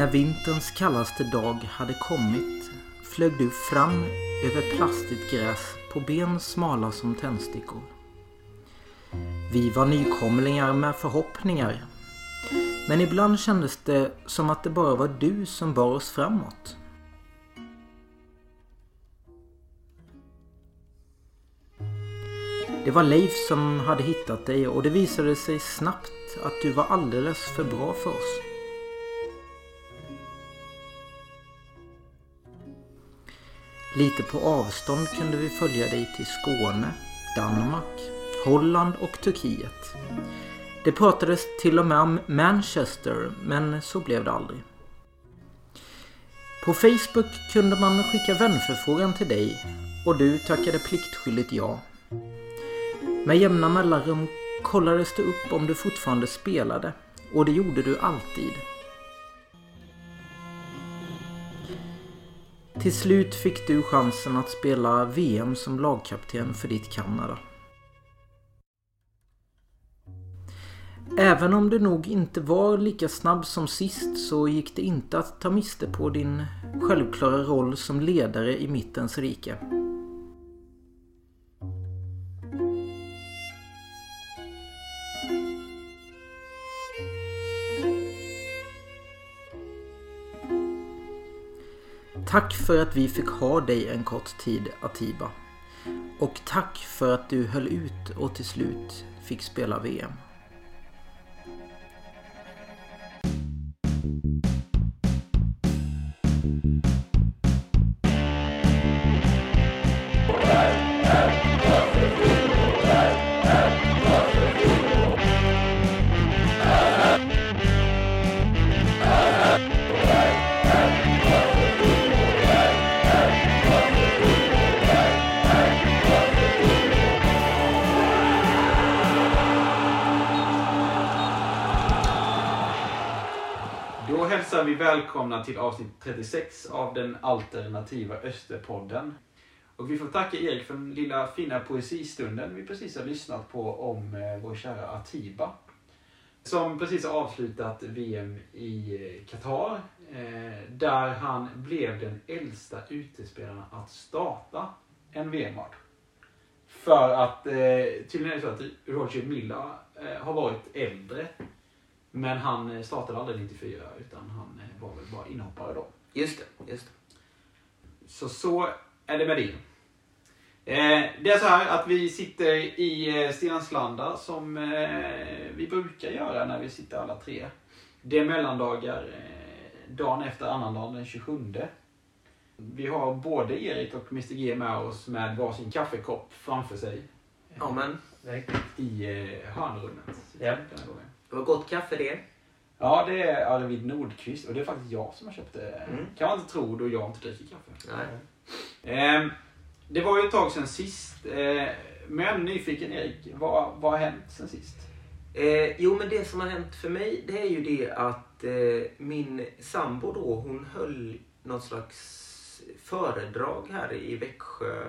När vinterns kallaste dag hade kommit flög du fram över plastigt gräs på ben smala som tändstickor. Vi var nykomlingar med förhoppningar. Men ibland kändes det som att det bara var du som bar oss framåt. Det var Leif som hade hittat dig och det visade sig snabbt att du var alldeles för bra för oss. Lite på avstånd kunde vi följa dig till Skåne, Danmark, Holland och Turkiet. Det pratades till och med om Manchester, men så blev det aldrig. På Facebook kunde man skicka vänförfrågan till dig och du tackade pliktskyldigt ja. Med jämna mellanrum kollades det upp om du fortfarande spelade och det gjorde du alltid. Till slut fick du chansen att spela VM som lagkapten för ditt Kanada. Även om du nog inte var lika snabb som sist så gick det inte att ta miste på din självklara roll som ledare i mittens rike. Tack för att vi fick ha dig en kort tid Atiba. Och tack för att du höll ut och till slut fick spela VM. Till avsnitt 36 av den alternativa Österpodden. Och vi får tacka Erik för den lilla fina poesistunden vi precis har lyssnat på om eh, vår kära Atiba. Som precis har avslutat VM i eh, Qatar. Eh, där han blev den äldsta utespelaren att starta en VM-match. För att tydligen är det så att Roger Milla har varit äldre. Men han startade aldrig 94 utan han var väl bara inhoppare då. Just det, just det. Så så är det med det. Eh, det är så här att vi sitter i eh, som eh, vi brukar göra när vi sitter alla tre. Det är mellandagar eh, dagen efter annandagen den 27. Vi har både Erik och Mr G med oss med varsin kaffekopp framför sig. Ja men, verkligen. I hörnrummet. Ja. Det var gott kaffe det. Ja, det är Arvid Nordqvist och det är faktiskt jag som har köpt det. Mm. Kan man inte tro då jag inte dricker kaffe. Nej. Ehm, det var ju ett tag sedan sist. Eh, men jag är nyfiken Erik, vad, vad har hänt sen sist? Eh, jo men det som har hänt för mig det är ju det att eh, min sambo då hon höll något slags föredrag här i Växjö.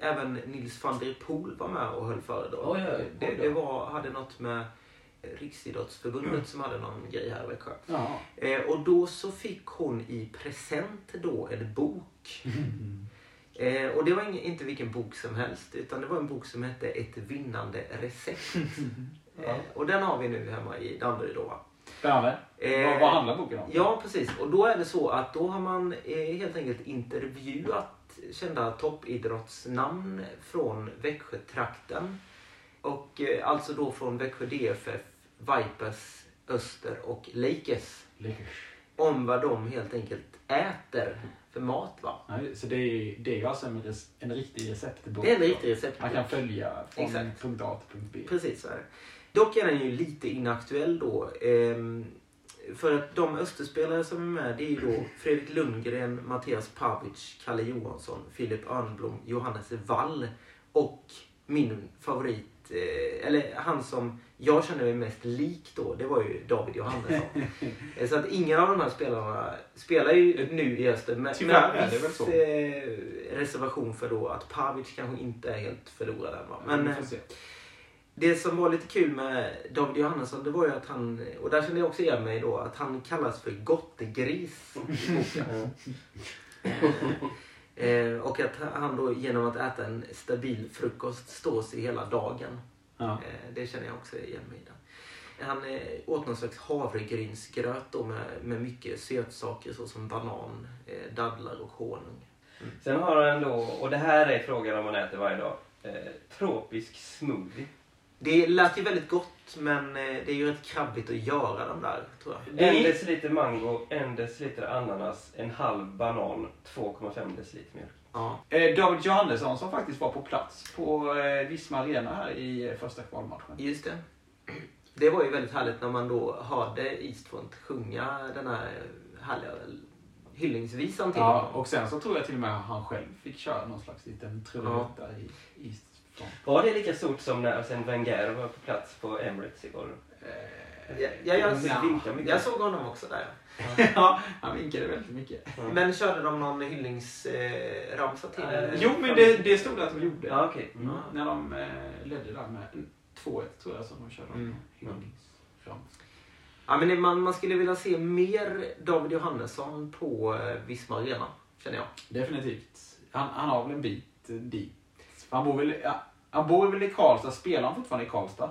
Även Nils van der Poel var med och höll föredrag. Oj, oj, oj. det det var, hade något med Riksidrottsförbundet som hade någon grej här i Växjö. Ja. Eh, och då så fick hon i present då en bok. Eh, och det var ing- inte vilken bok som helst utan det var en bok som hette Ett vinnande recept. eh, och den har vi nu hemma i Danderyd då va? Spännande. Eh, vad, vad handlar boken om? Ja precis och då är det så att då har man eh, helt enkelt intervjuat kända toppidrottsnamn från Växjötrakten. Och eh, alltså då från Växjö DFF, Vipers, Öster och Lakers. Lakers. Om vad de helt enkelt äter för mat va. Ja, så det är, det är alltså en, res, en riktig receptbok? Det är en riktig receptbok. Man kan följa från Exakt. punkt A till punkt B. Precis så är det. Dock är den ju lite inaktuell då. Ehm, för att de Österspelare som är med det är ju då Fredrik Lundgren, Mattias Pavic, Kalle Johansson, Filip Örnblom, Johannes Wall och min favorit, eh, eller han som jag känner mig mest lik då, det var ju David Johannesson. Eh, så att ingen av de här spelarna spelar ju nu i Öster. Men, Tyvärr men är det väl så. Eh, reservation för då att Pavic kanske inte är helt förlorad än. Va? Men, eh. Det som var lite kul med David Johannesson det var ju att han, och där kände jag också igen mig då, att han kallas för gottegris i boken. Eh, och att han då genom att äta en stabil frukost står sig hela dagen. Ja. Eh, det känner jag också igen mig i. Han eh, åt någon slags havregrynsgröt då med, med mycket sötsaker såsom banan, eh, dadlar och honung. Sen har han då, och det här är frågan om man äter varje dag, eh, tropisk smoothie. Det lät ju väldigt gott men det är ju rätt krabbigt att göra de där tror jag. En deciliter mango, en deciliter ananas, en halv banan, 2,5 deciliter mjölk. Ja. Eh, David Johannesson som faktiskt var på plats på eh, Visma Arena här i eh, första kvalmatchen. Just det. Det var ju väldigt härligt när man då hörde Eastfront sjunga den här härliga hyllningsvisan till Ja, honom. och sen så tror jag till och med han själv fick köra någon slags liten trudelutt där i East Front. Var det lika stort som när sen Wenger var på plats på Emirates igår? Eh, Ja, jag, jag, Ja. vinkar mycket. jag såg honom också där. ja, han vinkade väldigt mycket. Mm. Men körde de någon hyllningsramsa till? Eh, Jo, men det, det stod det att de gjorde. Ja, okej. Mm. Mm. När de eh, ledde där med 2-1 tror jag som de körde Mm. Ja, men man, man skulle vilja se mer David Johannesson på eh, Visma Arena, känner jag. Definitivt. Han, han har väl en bit eh, dit. Han bor väl, ja, han bor väl i Karlstad. Spelar han fortfarande i Karlstad?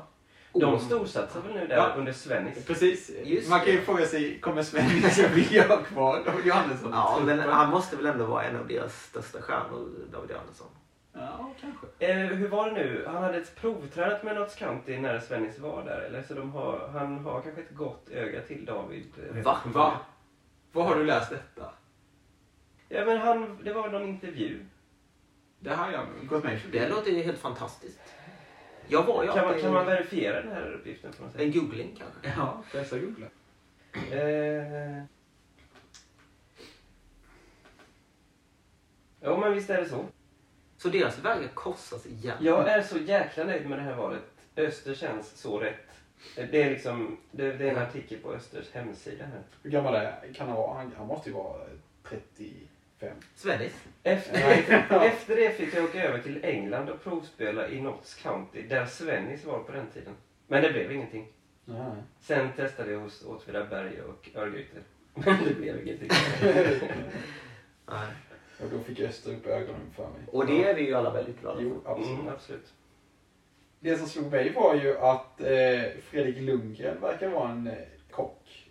De Oh. storsatsar väl nu där Ja. under Svennis? Precis. Just Man kan ju det. fråga sig, kommer Svennis att bli ha kvar David Johannesson? i Ja, men han måste väl ändå vara en av deras största stjärnor, David Johannesson. Ja, kanske. Eh, hur var det nu? Han hade ett provtränat med Notts County när Svennis var där, eller? Så de har, han har kanske ett gott öga till David. eh, Va? Va? Var har du läst detta? Ja, men han, det var någon intervju. Det har jag gått mig förbi. Det låter ju helt fantastiskt. Jag var ju Kan man, kan man verifiera den här uppgiften på något sätt? En googling kanske? Ja, pressa googla. Eh... Jo, men visst är det så. Så deras vägar korsas igen? Jag är så jäkla nöjd med det här valet. Öster känns så rätt. Det är liksom, det, det är en artikel på Östers hemsida här. Hur gammal är, kan han vara? Han, han måste ju vara 35. Svennis? Efter, efter det fick jag åka över till England och provspela i Notts County, där Svennis var på den tiden. Men det blev ingenting. Nej. Sen testade jag hos Åtvidaberg och Örgryte. Men det blev ingenting. Nej. Och då fick Öster upp ögonen för mig. Och det är vi ju alla väldigt glada för. Jo, absolut. Mm, absolut. Det som slog mig var ju att eh, Fredrik Lundgren verkar vara en eh,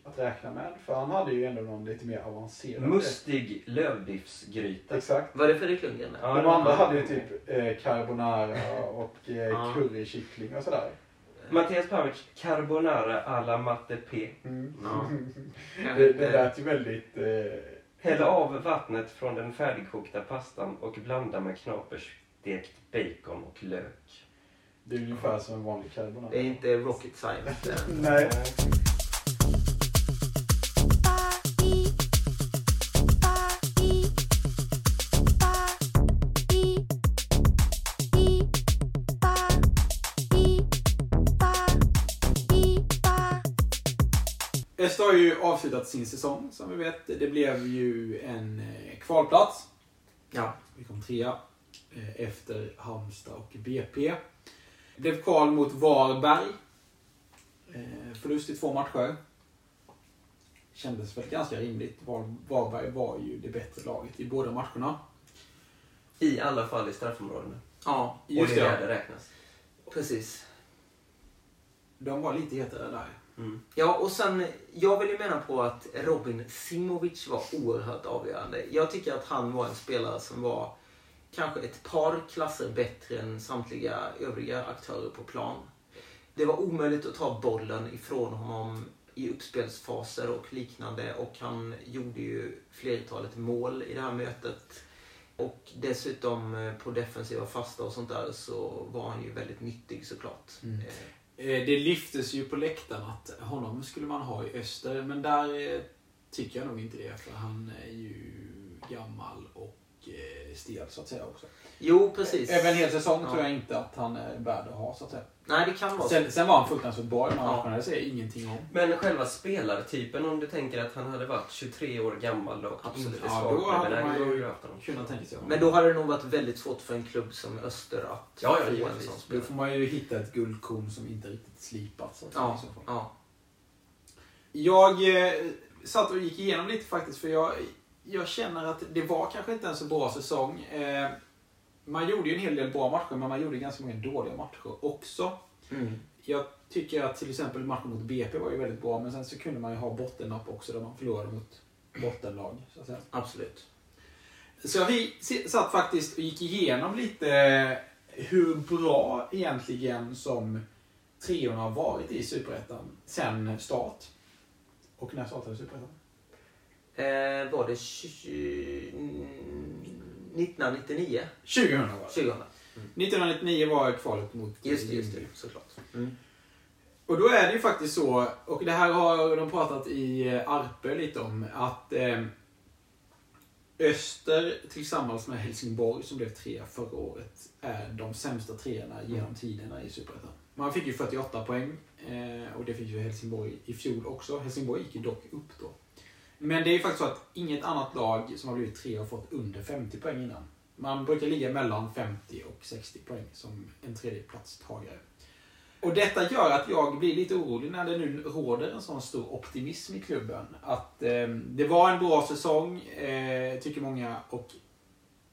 att räkna med. För han hade ju ändå någon lite mer avancerad... Mustig lövbiffsgryta. Exakt. Var det Fredrik Lundgren? Ja, De andra hade ju typ eh, carbonara och eh, currykyckling och sådär. Mattias Pavic, carbonara alla matte P. Mm. Ja. Det, det lät ju väldigt... Eh, Häll av vattnet från den färdigkokta pastan och blanda med knaperstekt bacon och lök. det är ungefär som en vanlig carbonara. Det är inte rocket science. Nej. Ju avslutat sin säsong som vi vet. Det blev ju en eh, kvalplats. Ja. Vi kom trea eh, efter Halmstad och BP. Det blev kval mot Varberg. Eh, Förlust i två matcher. Kändes väl ganska rimligt. Var- Varberg var ju det bättre laget i båda matcherna. I alla fall i straffområdena. ja, och Just det är det. där det räknas. precis. De var lite hetare där. Mm. Ja, och sen, jag vill ju mena på att Robin Simovic var oerhört avgörande. Jag tycker att han var en spelare som var kanske ett par klasser bättre än samtliga övriga aktörer på plan. Det var omöjligt att ta bollen ifrån honom i uppspelsfaser och liknande och han gjorde ju flertalet mål i det här mötet. Och dessutom eh, på defensiva fasta och sånt där så var han ju väldigt nyttig såklart. Mm. Eh, det lyftes ju på läktaren att honom skulle man ha i öster, men där eh, tycker jag nog inte det. För han är ju gammal och eh, stel så att säga också. Jo, precis. Över en hel säsong Ja. tror jag inte att han är värd att ha så att säga. Nej, det kan vara så. Sen, sen var han fruktansvärt bra i de här Ja. matcherna, det säger jag ingenting om. Men själva spelartypen, om du tänker att han hade varit 23 år gammal och Absolut. inte Ja, svag då hade man då ju- hade du haft honom. Kunna tänka sig. Men då hade det nog varit väldigt svårt för en klubb som Öster att Ja, ja, få en sån Då spelare. får man ju hitta ett guldkorn som inte riktigt slipat. Så att säga, Ja, så ja. Jag eh, satt och gick igenom lite faktiskt för jag, jag känner att det var kanske inte en så bra säsong. Eh, man gjorde ju en hel del bra matcher men man gjorde ganska många dåliga matcher också. Mm. Jag tycker att till exempel matchen mot BP var ju väldigt bra men sen så kunde man ju ha bottennapp också där man förlorade mot bottenlag. Så. Absolut. så vi satt faktiskt och gick igenom lite hur bra egentligen som trion har varit i Superettan sen start. Och när startade Superettan? Eh, var det 20... mm, 1999? 2000 var det. 2000. 1999 var kvalet mot Just det, just det. Såklart. Mm. Och då är det ju faktiskt så, och det här har de pratat i eh, Arpe lite om, att eh, Öster tillsammans med Helsingborg som blev trea förra året är de sämsta treorna genom tiderna i Superettan. Man fick ju 48 poäng eh, och det fick ju Helsingborg i fjol också. Helsingborg gick ju dock upp då. Men det är ju faktiskt så att inget annat lag som har blivit tre har fått under 50 poäng innan. Man brukar ligga mellan 50 och 60 poäng som en tredjeplatstagare. Och detta gör att jag blir lite orolig när det nu råder en sån stor optimism i klubben. Att eh, det var en bra säsong, eh, tycker många, och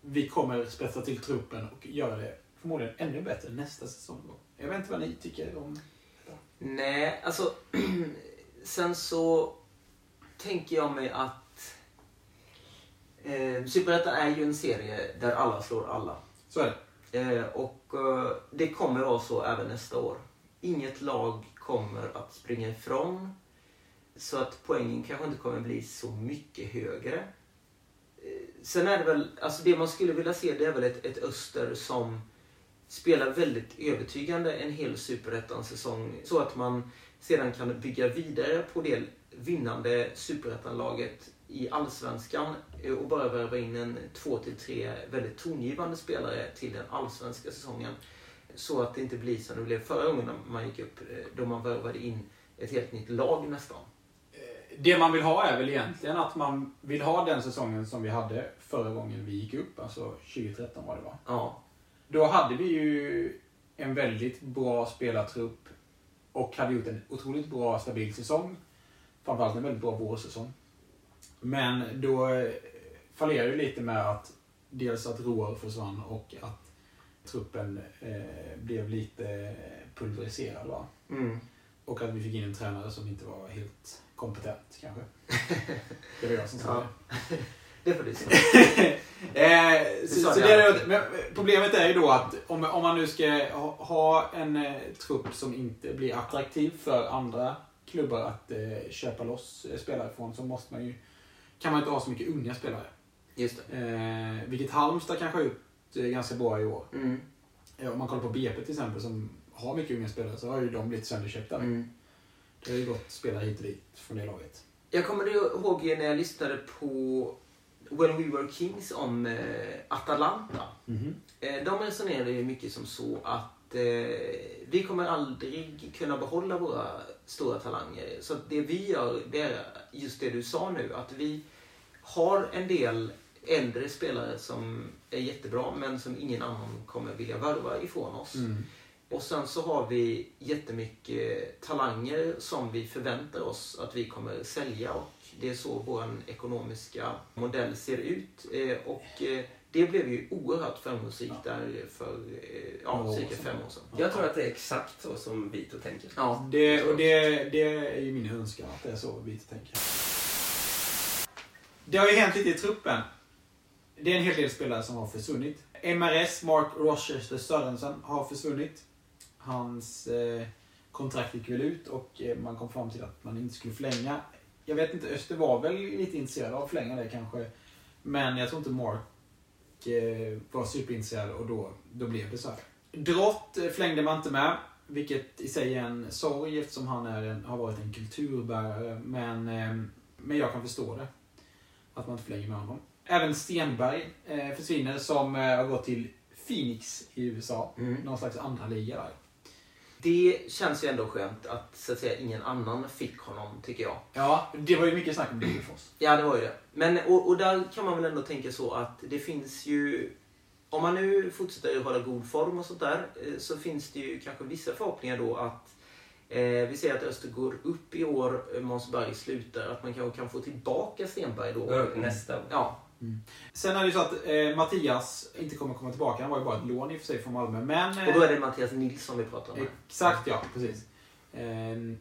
vi kommer spetsa till truppen och göra det förmodligen ännu bättre nästa säsong. Då. Jag vet inte vad ni tycker om detta. Nej, alltså... sen så tänker jag mig att... Eh, Superettan är ju en serie där alla slår alla. Så är det. Eh, och eh, det kommer vara så även nästa år. Inget lag kommer att springa ifrån. Så att poängen kanske inte kommer bli så mycket högre. Eh, sen är det väl, alltså det man skulle vilja se det är väl ett, ett Öster som spelar väldigt övertygande en hel superettan-säsong. Så att man sedan kan bygga vidare på det vinnande superettanlaget i allsvenskan eh, och bara värva in en två till tre väldigt tongivande spelare till den allsvenska säsongen. Så att det inte blir som det blev förra gången när man gick upp, eh, då man värvade in ett helt nytt lag nästan. Det man vill ha är väl egentligen att man vill ha den säsongen som vi hade förra gången vi gick upp, alltså 2013 var det va? Ja, Då hade vi ju en väldigt bra spelartrupp och hade gjort en otroligt bra stabil säsong. Framförallt en väldigt bra vårsäsong. Men då eh, fallerade det lite med att dels att Roar försvann och att truppen eh, blev lite pulveriserad. Va? mm. Och att vi fick in en tränare som inte var helt kompetent kanske. Det var jag som sa Ja. det. det får du säga. Eh, så, så det är, men problemet är ju då att om, om man nu ska ha, ha en eh, trupp som inte blir attraktiv för andra klubbar att eh, köpa loss eh, spelare från så måste man ju, kan man inte ha så mycket unga spelare. Just det. Eh, vilket Halmstad kanske har gjort eh, ganska bra i år. Mm. Om man kollar på BP till exempel som har mycket unga spelare så har ju de blivit sönderköpta. Mm. Det har ju gått spelare hit och dit från det laget. Jag kommer ihåg när jag lyssnade på When We Were Kings om eh, Atalanta. Eh, De resonerade ju mycket som så att eh, vi kommer aldrig kunna behålla våra stora talanger. Så det vi gör, det är just det du sa nu, att vi har en del äldre spelare som är jättebra men som ingen annan kommer vilja värva ifrån oss. Mm. Och sen så har vi jättemycket talanger som vi förväntar oss att vi kommer sälja och det är så vår ekonomiska modell ser ut. Eh, Och eh, det blev ju oerhört framgångsrikt där för eh, ja, år cirka fem år sedan. Jag tror att det är exakt så som Vito tänker. Ja, Det, och det, det är ju min önskan att det är så vi tänker. Det har ju hänt lite i truppen. Det är en hel del spelare som har försvunnit. MRS, Mark Rochester Sörensen, har försvunnit. Hans eh, kontrakt gick väl ut och eh, man kom fram till att man inte skulle förlänga. Jag vet inte, Öster var väl lite intresserad av att förlänga det kanske. Men jag tror inte Mark eh, var superintresserad och då, då blev det så här. Drott eh, förlängde man inte med. Vilket i sig är en sorg eftersom han är en, har varit en kulturbärare. Men, eh, men jag kan förstå det. Att man inte förlänger med honom. Även Stenberg eh, försvinner som eh, har gått till Phoenix i USA. Mm. Någon slags andra liga där. Det känns ju ändå skönt att, så att säga, ingen annan fick honom, tycker jag. Ja, det var ju mycket snack om Degerfors. Ja, det var ju det. Men, och, och där kan man väl ändå tänka så att det finns ju... Om man nu fortsätter att hålla god form och sånt där eh, så finns det ju kanske vissa förhoppningar då att eh, vi säger att Öster går upp i år, eh, Måns Berg slutar, att man kanske kan få tillbaka Stenberg då. Går upp nästa år. Ja, Sen är det ju så att eh, Mattias inte kommer komma tillbaka. Han var ju bara ett lån i och för sig från Malmö. Men, eh, och då är det Mattias Nilsson vi pratar om. här. Exakt ja, precis. Ehm,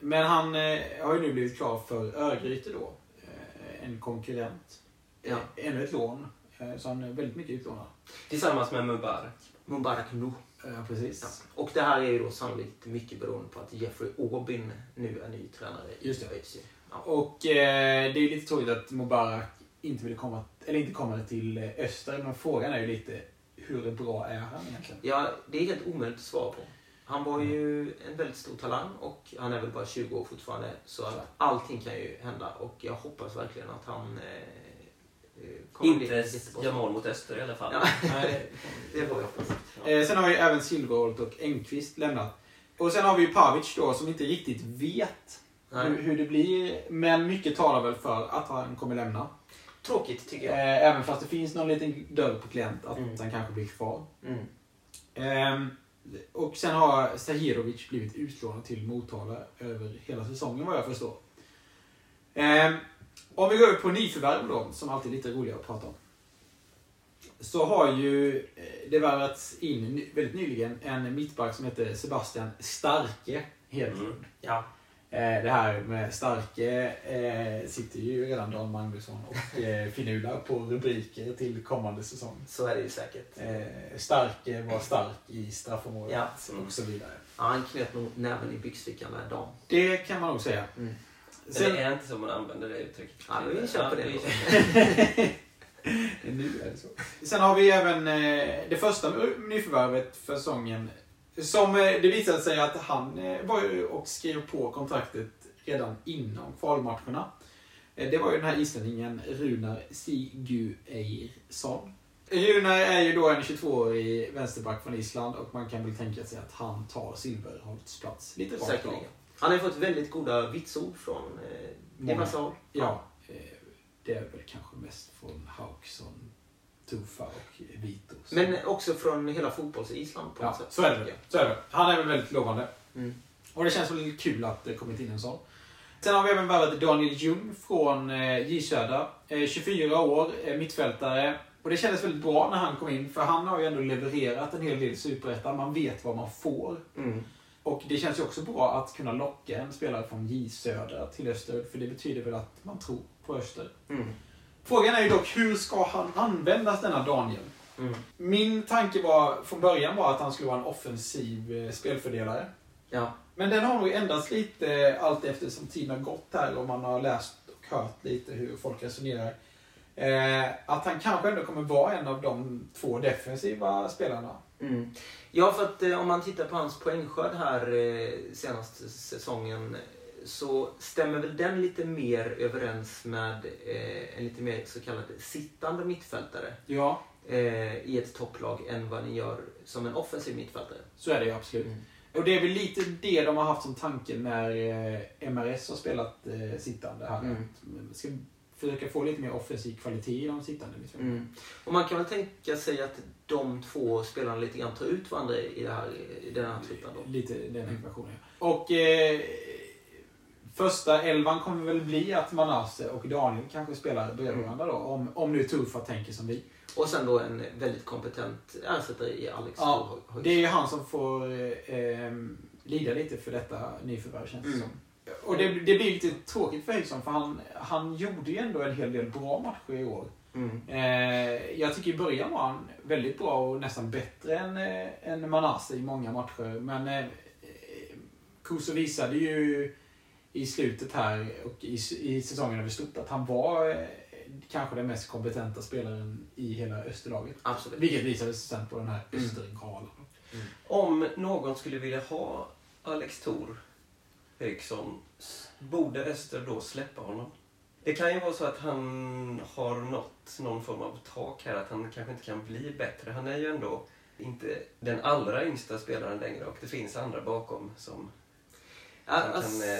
men han eh, har ju nu blivit klar för Örgryte då. Eh, en konkurrent. Ja. Eh, ännu ett lån. Eh, så han är väldigt mycket utlånad. Tillsammans med Mubarak. Mubarak Nu. Ja, precis. Ja. Och det här är ju då sannolikt mycket beroende på att Jeffrey Aubin nu är ny tränare i. ÖIS. Ja. Och eh, det är ju lite tråkigt att Mubarak inte vill komma, eller inte kommer till eh, Öster. Men frågan är ju lite, hur bra är han egentligen? ja, det är helt omöjligt att svara på. Han var ju en väldigt stor talang och han är väl bara 20 år fortfarande. Så att allting kan ju hända och jag hoppas verkligen att han eh, eh, Inte gör mål mot Öster i alla fall. Ja, Nej, det får vi hoppas. Eh, sen har vi även Silverholt och Engqvist lämnat. Och sen har vi ju Pavic då som inte riktigt vet hur, hur det blir. Men mycket talar väl för att han kommer lämna. Tråkigt tycker jag. Eh, även fast det finns någon liten dörr på klient att Mm. han kanske blir kvar. Mm. Ehm, och sen har Sahirovic blivit utlånad till Motala över hela säsongen vad jag förstår. Ehm, om vi går över på nyförvärv då, som alltid är lite roligare att prata om. Så har ju eh, det värvats in väldigt nyligen en mittback som heter Sebastian Starke Hedlund. Mm. Ja. Eh, Det här med Starke eh, sitter ju redan Dan Magnusson och eh, Finula på rubriker till kommande säsong. Så är det ju säkert. Eh, Starke var stark i straffområdet Ja. och så vidare. Ja, han knöt nog näven i byxfickan där dagen. Det kan man nog säga. Mm. Sen, det är inte så man använder det uttrycket. Ja, vi kör på det nu är det så. Sen har vi även eh, det första nyförvärvet för säsongen. Som eh, det visade sig att han eh, var ju och skrev på kontraktet redan innan kvalmatcherna. Eh, det var ju den här islänningen Runar Sigurðeirsson. Runar är ju då en 22-årig vänsterback från Island och man kan väl tänka sig att han tar Silverholts plats lite rakt av. Han har ju fått väldigt goda vitsord från eh, diverse håll. Ja, det är väl kanske mest från Hauksson, Tufa och Vitos. Men också från hela fotbolls-Island på något ja, sätt. så är det. Så är det. Han är väl väldigt lovande. Mm. Och det känns väl kul att det kommit in en sån. Sen har vi även värvat Daniel Ljung från eh, J Södra. Eh, 24 år, eh, mittfältare. Och det kändes väldigt bra när han kom in, för han har ju ändå levererat en hel del Superettan. Man vet vad man får. Mm. Och det känns ju också bra att kunna locka en spelare från J Södra till Öster, för det betyder väl att man tror på Öster. Mm. Frågan är ju dock, hur ska han användas denna Daniel? Mm. Min tanke var från början var att han skulle vara en offensiv eh, spelfördelare. Ja. Men den har nog ändrats lite allt eftersom tiden har gått här och man har läst och hört lite hur folk resonerar. Eh, att han kanske ändå kommer vara en av de två defensiva spelarna. Mm. Ja, för att eh, om man tittar på hans poängskörd här eh, senaste säsongen så stämmer väl den lite mer överens med eh, en lite mer så kallad sittande mittfältare Ja, eh, i ett topplag än vad ni gör som en offensiv mittfältare. så är det ju absolut. Och det är väl lite det de har haft som tanke när eh, MRS har spelat eh, sittande här. Mm. Ska försöka få lite mer offensiv kvalitet i de sittande mittfältarna. Mm. Och man kan väl tänka sig att de två spelarna lite grann tar ut varandra i, det här, i den här truppen då. Lite den ekvationen. ja. Och eh, första elvan kommer väl bli att Manasse och Daniel kanske spelar bredvid varandra då. Om, om nu Tufa tänker som vi. Och sen då en väldigt kompetent ersättare i Alex Ja. Det är ju han som får eh, eh, lida lite för detta nyförvärv känns det Mm. som. Och det, det blir lite tråkigt för Höjsson för han, han gjorde ju ändå en hel del bra matcher i år. Mm. Eh, jag tycker i början var han väldigt bra och nästan bättre än, eh, än Manasse i många matcher. Men eh, Kuso visade ju i slutet här och i, i säsongen över stort att han var eh, kanske den mest kompetenta spelaren i hela Österlaget. Absolut. Vilket visade sig sen på den här Mm. Östergalan. Om någon skulle vilja ha Alex Thor Eriksson, borde Öster då släppa honom? Det kan ju vara så att han har nått någon form av tak här, att han kanske inte kan bli bättre. Han är ju ändå inte den allra yngsta spelaren längre och det finns andra bakom som, Alltså- kan eh,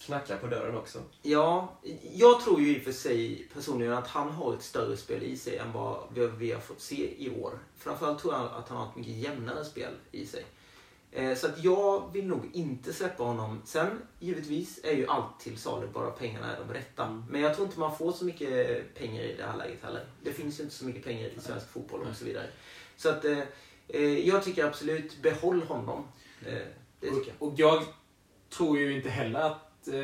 knacka på dörren också. Ja, jag tror ju i och för sig personligen att han har ett större spel i sig än vad vi- har fått se i år. Framförallt tror jag att han har ett mycket jämnare spel i sig. Eh, Så att jag vill nog inte släppa honom. Sen givetvis är ju allt till salu, bara pengarna är de rätta. Men jag tror inte man får så mycket pengar i det här läget heller. Det finns ju inte så mycket pengar i svensk fotboll och så vidare. Så att eh, eh, jag tycker absolut, behåll honom. Eh, Det tycker jag. Och jag tror ju inte heller att eh,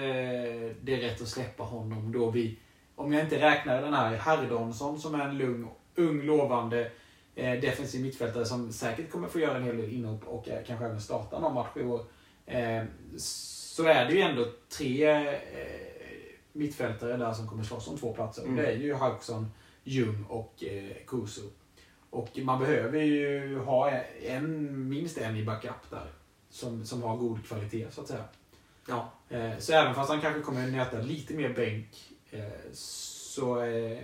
det är rätt att släppa honom då vi, om jag inte räknar den här Herdonsson som är en lugn, ung, lovande eh, defensiv mittfältare som säkert kommer få göra en hel del inhopp och eh, kanske även starta någon match i år. Eh, så är det ju ändå tre eh, mittfältare där som kommer slåss om två platser. Mm. Det är ju Hauksson, Ljung och eh, Kusu. Och man behöver ju ha en, minst en i backup där. Som, som har god kvalitet så att säga. Ja. Eh, så även fast han kanske kommer nöta lite mer bänk eh, så eh,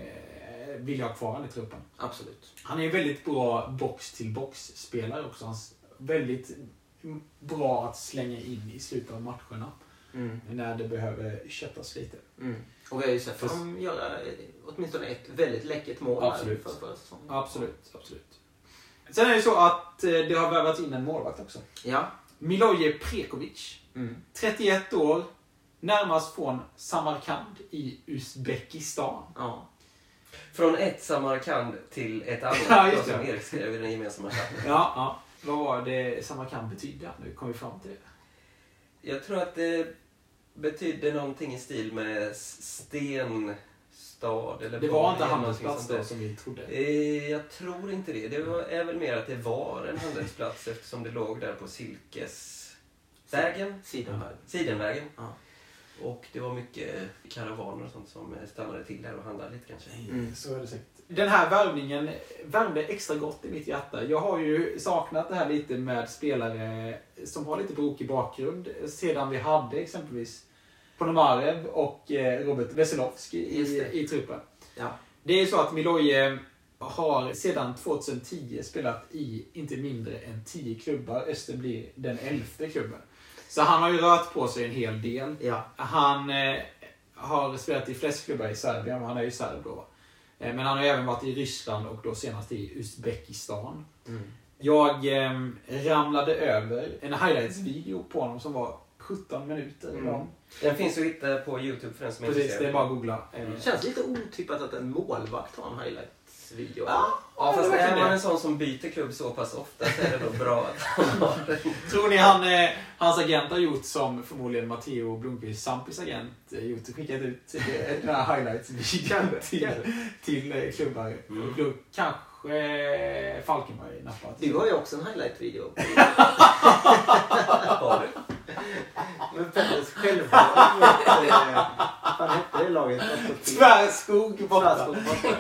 vill jag ha kvar honom i truppen. Absolut. Han är en väldigt bra box-till-box-spelare också. Han är väldigt bra att slänga in i slutet av matcherna. Mm. När det behöver köttas lite. Mm. Och vi har ju sett Fast- honom göra åtminstone ett väldigt läckert mål Absolut. för förra säsongen. Absolut, absolut. Sen är det så att det har värvats in en målvakt också. Ja. Miloje Prekovic. Mm. 31 år. Närmast från Samarkand i Uzbekistan. ja. Från ett Samarkand till ett annat, Ja, just som det. Erik skrev i den gemensamma chatten. Ja, ja. Vad var det Samarkand betydde? Nu kom vi fram till det. Jag tror att det betydde någonting i stil med s- stenstad eller Det var inte handelsplats då som vi trodde. Eh, Jag tror inte det. Det var, är väl mer att det var en handelsplats eftersom det låg där på Silkesvägen, Sidenberg. Sidenvägen. Ja. Och det var mycket karavaner och sånt som stannade till där och handlade lite kanske. Mm. Så är det säkert. Den här värvningen värmde extra gott i mitt hjärta. Jag har ju saknat det här lite med spelare som har lite brokig bakgrund. Sedan vi hade exempelvis Ponomarev och eh, Robert Veselovski i, i truppen. Ja. Det är så att Miloje har sedan 2010 spelat i inte mindre än 10 klubbar. Öster blir den elfte klubben. Så han har ju rört på sig en hel del. Ja. Han eh, har spelat i flest klubbar i Serbien, han är ju serb då. Eh, men han har även varit i Ryssland och då senast i Uzbekistan. Mm. Jag eh, ramlade över en highlights-video på honom som var 17 minuter Mm. lång. Den finns att hitta på Youtube för den som är Precis, det är intresserad. bara att googla. Eh, Det känns lite otippat att en målvakt har en highlights-video. Ja, Ja, fast det är man en sån som byter klubb så pass ofta så är det då bra att han har den. Tror ni han, eh, hans agent har gjort som förmodligen Matteo Blomqvist, Sampis agent, eh, gjort? Skickat ut eh, den här highlights-videon till, till eh, klubbar. Mm. Då kanske eh, Falkenberg nappat. Du har ju också en highlight-video. Har du? Men Petters självmål mot... eh, Vad hette det laget? Tvärskog borta. Tvärskog borta.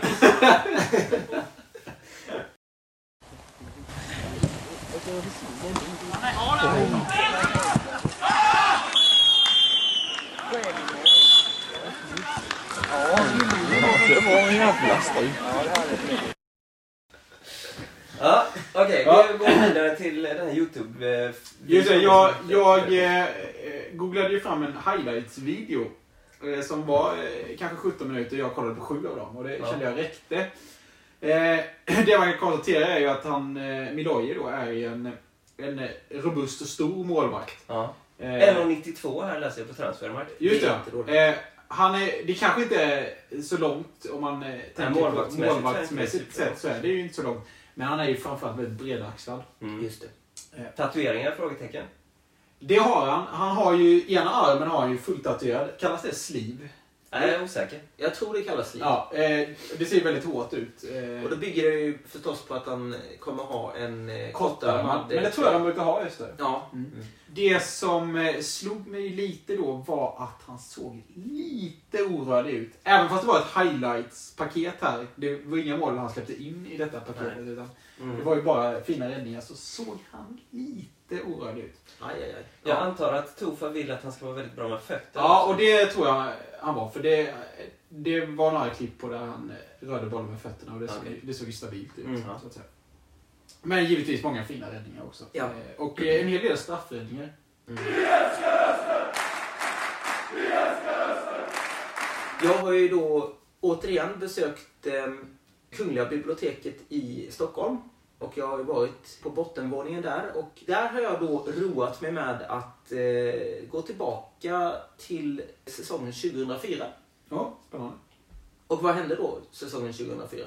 Ja, okej. Ja. Vi går vidare till den här Youtube... Just det, jag, jag eh, eh, googlade ju fram en highlights-video. Eh, som var eh, kanske 17 minuter. Jag kollade på sju av dem och det Ja. kände jag räckte. Eh, det man kan konstatera är ju att han, eh, Miloje då, är ju en, en robust och stor målvakt. Ja. Eh, 1,92 här läser jag på Transfermarkt. Just Det är det. inte dåligt. Eh, han är, det kanske inte är så långt om man eh, tänker målvaktsmässigt på målvaktsmässigt det sett så är det ju inte så långt. Men han är ju framförallt väldigt bredaxlad. Mm. Just det. Tatueringar? Frågetecken. Det har han. Han har ju, ena armen har han ju fulltatuerad. Kallas det sleeve? Nej, jag är osäker. Jag tror det kallas liv. Ja, eh, det ser väldigt hårt ut. Eh, Och då bygger det ju förstås på att han kommer ha en eh, kortare man. kortare Men det tror jag de brukar ha just det. Ja. Mm. Det som eh, slog mig lite då var att han såg lite orörd ut. Även fast det var ett highlights-paket här. Det var inga mål han släppte in i detta paketet. Utan Mm. det var ju bara fina räddningar. Så såg han lite orörlig ut. Aj, aj, aj. Jag Ja. antar att Tofa vill att han ska vara väldigt bra med fötterna. Ja, också. och det tror jag han var. För det, det var några klipp på där han rörde bollen med fötterna och det såg, det såg stabilt ut. Mm. Så att säga. Men givetvis många fina räddningar också. Ja. Eh, Och eh, en hel del straffräddningar. Mm. Jag har ju då återigen besökt eh, Kungliga biblioteket i Stockholm. Och jag har ju varit på bottenvåningen där och där har jag då roat mig med att eh, gå tillbaka till säsongen 2004. Ja, spännande. Och vad hände då säsongen 2004?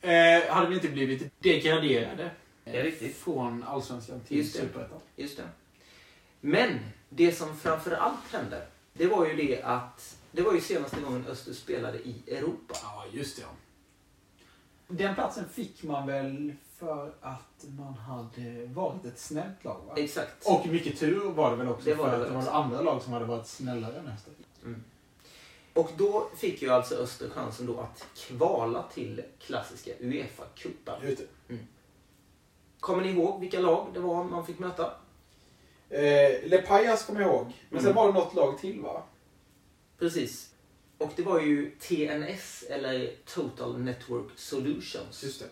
Eh, hade vi inte blivit degraderade Det är riktigt. från Allsvenskan till. Superettan? Just det. Men det som framför allt hände, det var ju det att det var ju senaste gången Öster spelade i Europa. Ja, just det. Den platsen fick man väl för att man hade varit ett snällt lag? Va? Exakt. Och mycket tur var det väl också Det var för det att det var andra lag som hade varit snällare än Öster. Och då fick ju alltså Öster chansen då att kvala till klassiska Uefa-cupen. Just det. Kommer ni ihåg vilka lag det var man fick möta? Eh, Lepajas kommer jag ihåg. Men sen Mm. var det något lag till va? Precis. Och det var ju TNS, eller Total Network Solutions. det.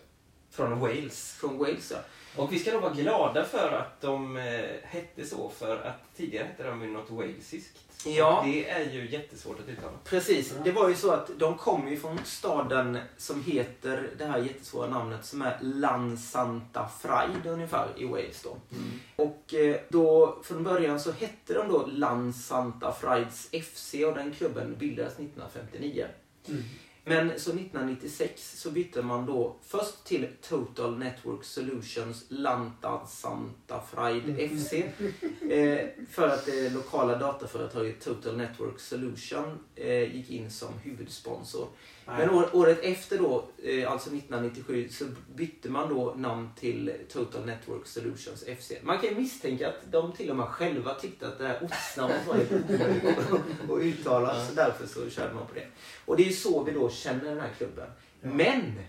Från Wales. Från Wales, ja. Och vi ska nog vara glada för att de eh, hette så, för att tidigare hette de ju något walesiskt. Ja. Och Det är ju jättesvårt att uttala. Precis. Det var ju så att de kom ju från staden som heter det här jättesvåra namnet som är Lansanta Fraid ungefär i Wales då. Och eh, då från början så hette de då Lansanta Fraids FC och den klubben bildades 1959. Mm. Men så 1996 så bytte man då först till Total Network Solutions Lantad Santa Fraid FC. Eh, för att det lokala dataföretaget Total Network Solution eh, gick in som huvudsponsor. Men år, året efter då, eh, alltså 1997, så bytte man då namn till Total Network Solutions FC. Man kan ju misstänka att de till och med själva tyckte att det här ortsnamnet var lite omöjligt att- att uttala, så därför så körde man på det. Och det är ju så vi då känner den här klubben. Men!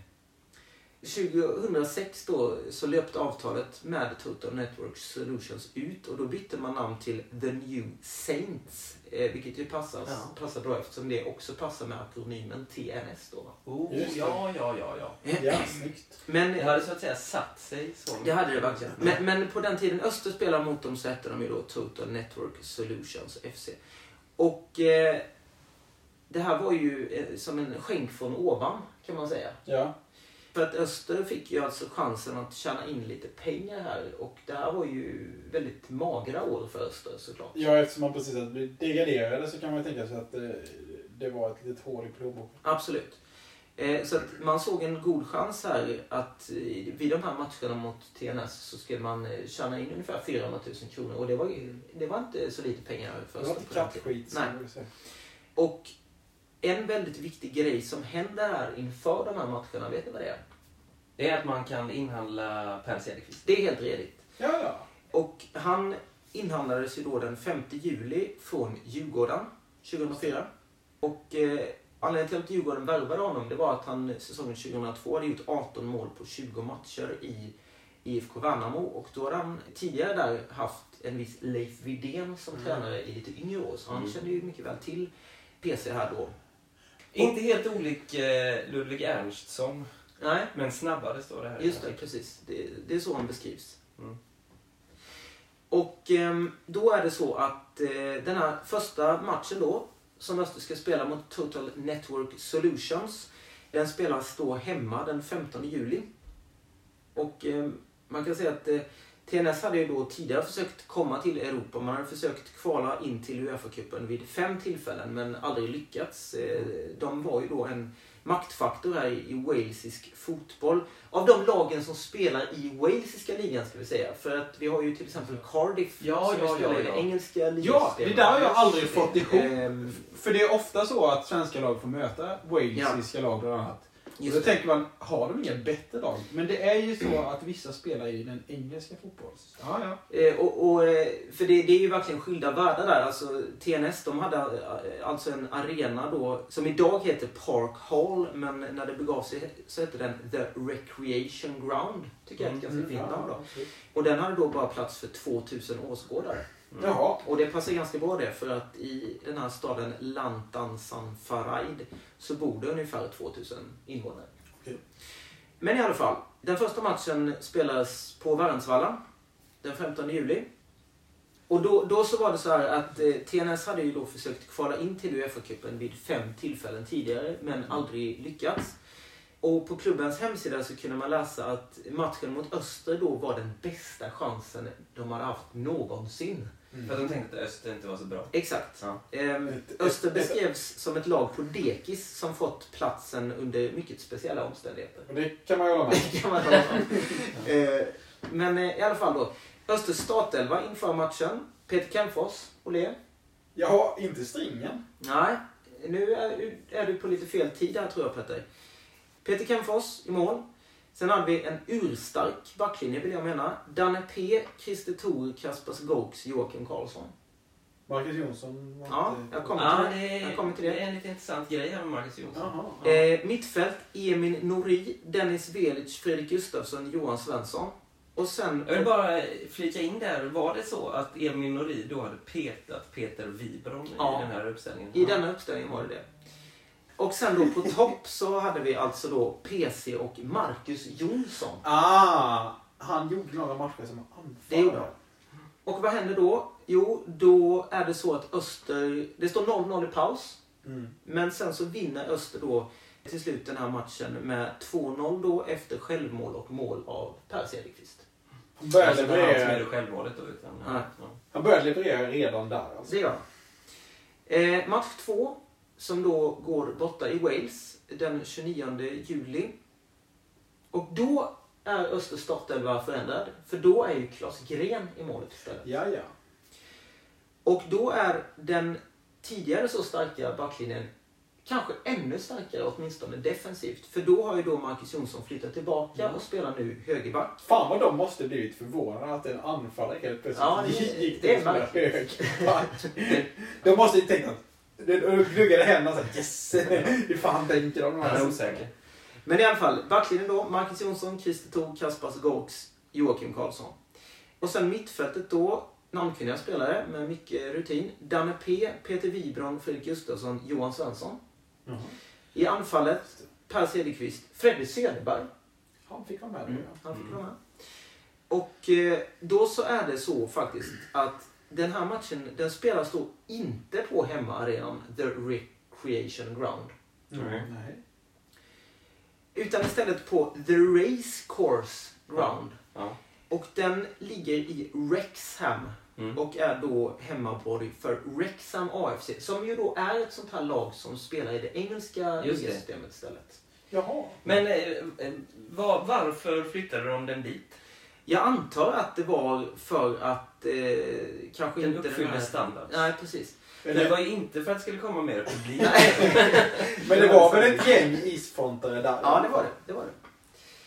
2006 då så löpte avtalet med Total Network Solutions ut och då bytte man namn till The New Saints. Eh, vilket ju passar, Ja. passar bra eftersom det också passar med akronymen TNS då. Oh, ja, ja, ja, ja. Ja, snyggt. Men Det hade så att säga satt sig. Så. det hade det verkligen. Men, men på den tiden Öster spelade mot dem så hette de ju då Total Network Solutions FC. Och eh, det här var ju eh, som en skänk från ovan kan man säga. Ja. För att Öster fick ju alltså chansen att tjäna in lite pengar här och det här var ju väldigt magra år för Öster såklart. Ja, eftersom man precis hade blivit degraderade så kan man ju tänka sig att eh, det var ett litet hål i plånboken. Absolut. Eh, så att man såg en god chans här att eh, vid de här matcherna mot TNS så skulle man tjäna in ungefär 400 000 kronor och det var, det var inte så lite pengar för Det var Öster inte kattskit Nej. Och en väldigt viktig grej som händer här inför de här matcherna, vet ni vad det är? Det är att man kan inhandla Per Cederqvist. Det är helt redigt. Ja, ja. Och han inhandlades ju då den 5 juli från Djurgården 2004. Och eh, anledningen till att Djurgården värvade honom det var att han säsongen 2002 hade gjort 18 mål på 20 matcher i IFK Värnamo. Och då hade han tidigare där haft en viss Leif Widén som Mm. tränare i lite yngre år. Så han Mm. kände ju mycket väl till PC här då. Inte helt olik eh, Ludvig Ernstsson, Nej, men snabbare står det här. Just det, precis. Det, det är så han beskrivs. Mm. Och ehm, då är det så att eh, den här första matchen då, som Öster ska spela mot Total Network Solutions, den spelas då hemma den 15 juli. Och ehm, man kan säga att eh, TNS hade ju då tidigare försökt komma till Europa. Man hade försökt kvala in till Uefa-cupen vid fem tillfällen men aldrig lyckats. Eh, De var ju då en maktfaktor här i walesisk fotboll. Av de lagen som spelar i walesiska ligan ska vi säga. För att vi har ju till exempel Cardiff Ja, som ja, spelar ja, i ja. den engelska ligan. Ja, det där har jag aldrig fått ihop. Ehm, För det är ofta så att svenska lag får möta walesiska lag bland annat. Och Just då det. tänker man, har de inga bättre lag? Men det är ju så att vissa spelar i den engelska fotbollen. Ja, ja. Eh, och, och, eh, för det, det är ju verkligen skilda världar där. Alltså, TNS de hade eh, alltså en arena då som idag heter Park Hall men när det begav sig så hette den The Recreation Ground. Tycker jag är ett ganska fint namn då. Och den hade då bara plats för 2000 åskådare. Jaha. Och det passar ganska bra det för att i den här staden Lantansanfaraid så bor det ungefär 2000 invånare. Okej. Men i alla fall, den första matchen spelades på Värensvalla den 15 juli. Och då, då så var det så här att eh, TNS hade ju då försökt kvala in till Uefa-cupen vid fem tillfällen tidigare men aldrig lyckats. Och på klubbens hemsida så kunde man läsa att matchen mot Öster då var den bästa chansen de hade haft någonsin. För att de tänkte att Öster inte var så bra. Exakt. Ja. Ehm, Öster beskrevs som ett lag på dekis som fått platsen under mycket speciella omständigheter. Och det kan man ju hålla med Det kan man om. Eh, Men eh, i alla fall då. Östers startelva inför matchen. Peter Kemfors, Olé. Jaha, inte stringen? Nej, nu är, är du på lite fel tid här tror jag Petter. Peter Kemfors i mål. Sen hade vi en urstark backlinje vill jag mena. Danne P, Christer Thor, Kaspers Goks, Joakim Karlsson. Marcus Jonsson var Ja, inte... jag kommer Ja, till det. Jag kommer till det. det är en lite intressant grej här med Marcus Jonsson. Jaha. Eh, mittfält, Emin Nori, Dennis Velic, Fredrik Gustafsson, Johan Svensson. Och sen... Jag vill bara flika in där. Var det så att Emil Nori då hade petat Peter Wibron Ja. i den här uppställningen? I denna uppställning var det det. Och sen då på topp så hade vi alltså då PC och Marcus Jonsson. Ah, han gjorde några matcher som anfallare. Det gjorde han. Och vad händer då? Jo, då är det så att Öster... Det står 0-0 i paus. Mm. Men sen så vinner Öster då till slut den här matchen med 2-0 då efter självmål och mål av Per Cederqvist. Han började Alltså inte han som leverera, gjorde självmålet då. Utan, ja. han började leverera redan där. Alltså. Det gör han. Eh, match två, som då går borta i Wales den 29 juli. Och då är Östers startelva förändrad. För då är ju Klas Gren i målet istället. Ja, ja. Och då är den tidigare så starka backlinjen kanske ännu starkare, åtminstone defensivt. För då har ju då Marcus Jonsson flyttat tillbaka och spelar nu högerback. Fan vad de måste blivit förvånade att en anfallare helt plötsligt Ja, det- gick till att spela högerback. De måste ju tänkt att... De de gnuggade händerna såhär yes! Hur fan tänker de? Han är osäker. Men i alla fall, backlinjen då. Marcus Jonsson, Christer Thor, Kaspars Gorks, Joakim Karlsson. Och sen mittfältet då. Namnkunniga spelare med mycket rutin. Danne P, Peter Wibron, Fredrik Gustafsson, Johan Svensson. Jaha. I anfallet Per Cederqvist, Fredrik Söderberg. Han fick vara med Mm, han fick vara med. Och eh, då så är det så faktiskt att den här matchen den spelas då inte på hemmaarenan The Recreation Ground. Mm. Nej. Utan istället på The Race Course Ground. Ja. Och den ligger i Wrexham Mm. och är då hemmaborg för Wrexham AFC. Som ju då är ett sånt här lag som spelar i det engelska ligasystemet istället. Jaha. Men eh, eh, var, varför flyttade de den dit? Jag antar att det var för att eh, kanske Den inte uppfyller här... standard. Nej, precis. Men Det var ju inte för att det skulle komma mer publik. men det var väl ett gäng isfrontare där? Ja, det var det. det, var det.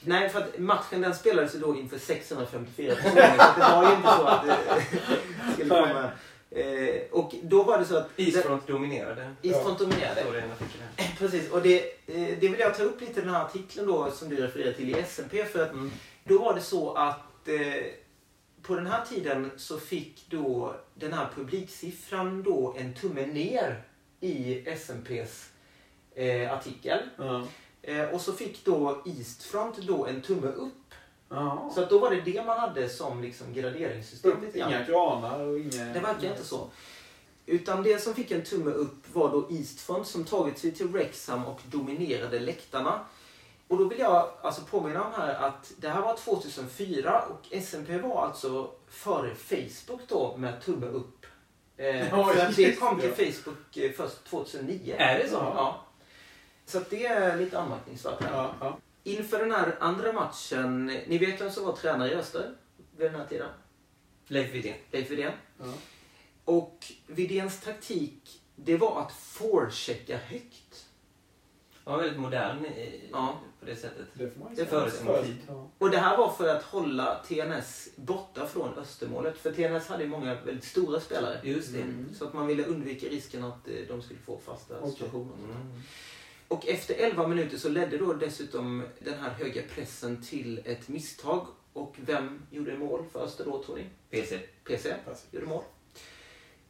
Nej, för att matchen den spelades ju då inför 654 personer. så det var ju inte så att det skulle komma... Eh, och då var det så att... Isfront dominerade. Isfront dominerade. Artikel här. Precis, och det, eh, det vill jag ta upp lite i den här artikeln då som du refererar till i SMP. För att Mm. då var det så att eh, på den här tiden så fick då den här publiksiffran då en tumme ner i SMPs eh, artikel. Ja. Eh, och så fick då Eastfront då en tumme upp. Ja. Så att då var det det man hade som liksom graderingssystem. Inga kranar och inga... Det verkar inte så. Utan det som fick en tumme upp var då Eastfront som tagit sig till Wrexham och dominerade läktarna. Och då vill jag alltså påminna om här att det här var 2004 och SMP var alltså före Facebook då med tumme upp. Eh, Ja, för det kom till. Facebook eh, först 2009. Är det så? Ja. Så att det är lite anmärkningsvärt. Ja, ja. Inför den här andra matchen, ni vet vem som var tränare i Öster vid den här tiden? Leif Widén. Leif Widén. Ja. Och Widéns taktik, det var att forechecka högt. Var väldigt modern i, Ja. På det sättet. Det får man ju Det säga. före sin tid. Ja. Och det här var för att hålla TNS borta från Östermålet. För TNS hade ju många väldigt stora spelare. Just det. Mm. Så att man ville undvika risken att eh, de skulle få fasta Okej. situationer. Mm. Och efter 11 minuter så ledde då dessutom den här höga pressen till ett misstag. Och vem gjorde mål för Öster då, tror ni? PC. PC Precis. gjorde mål.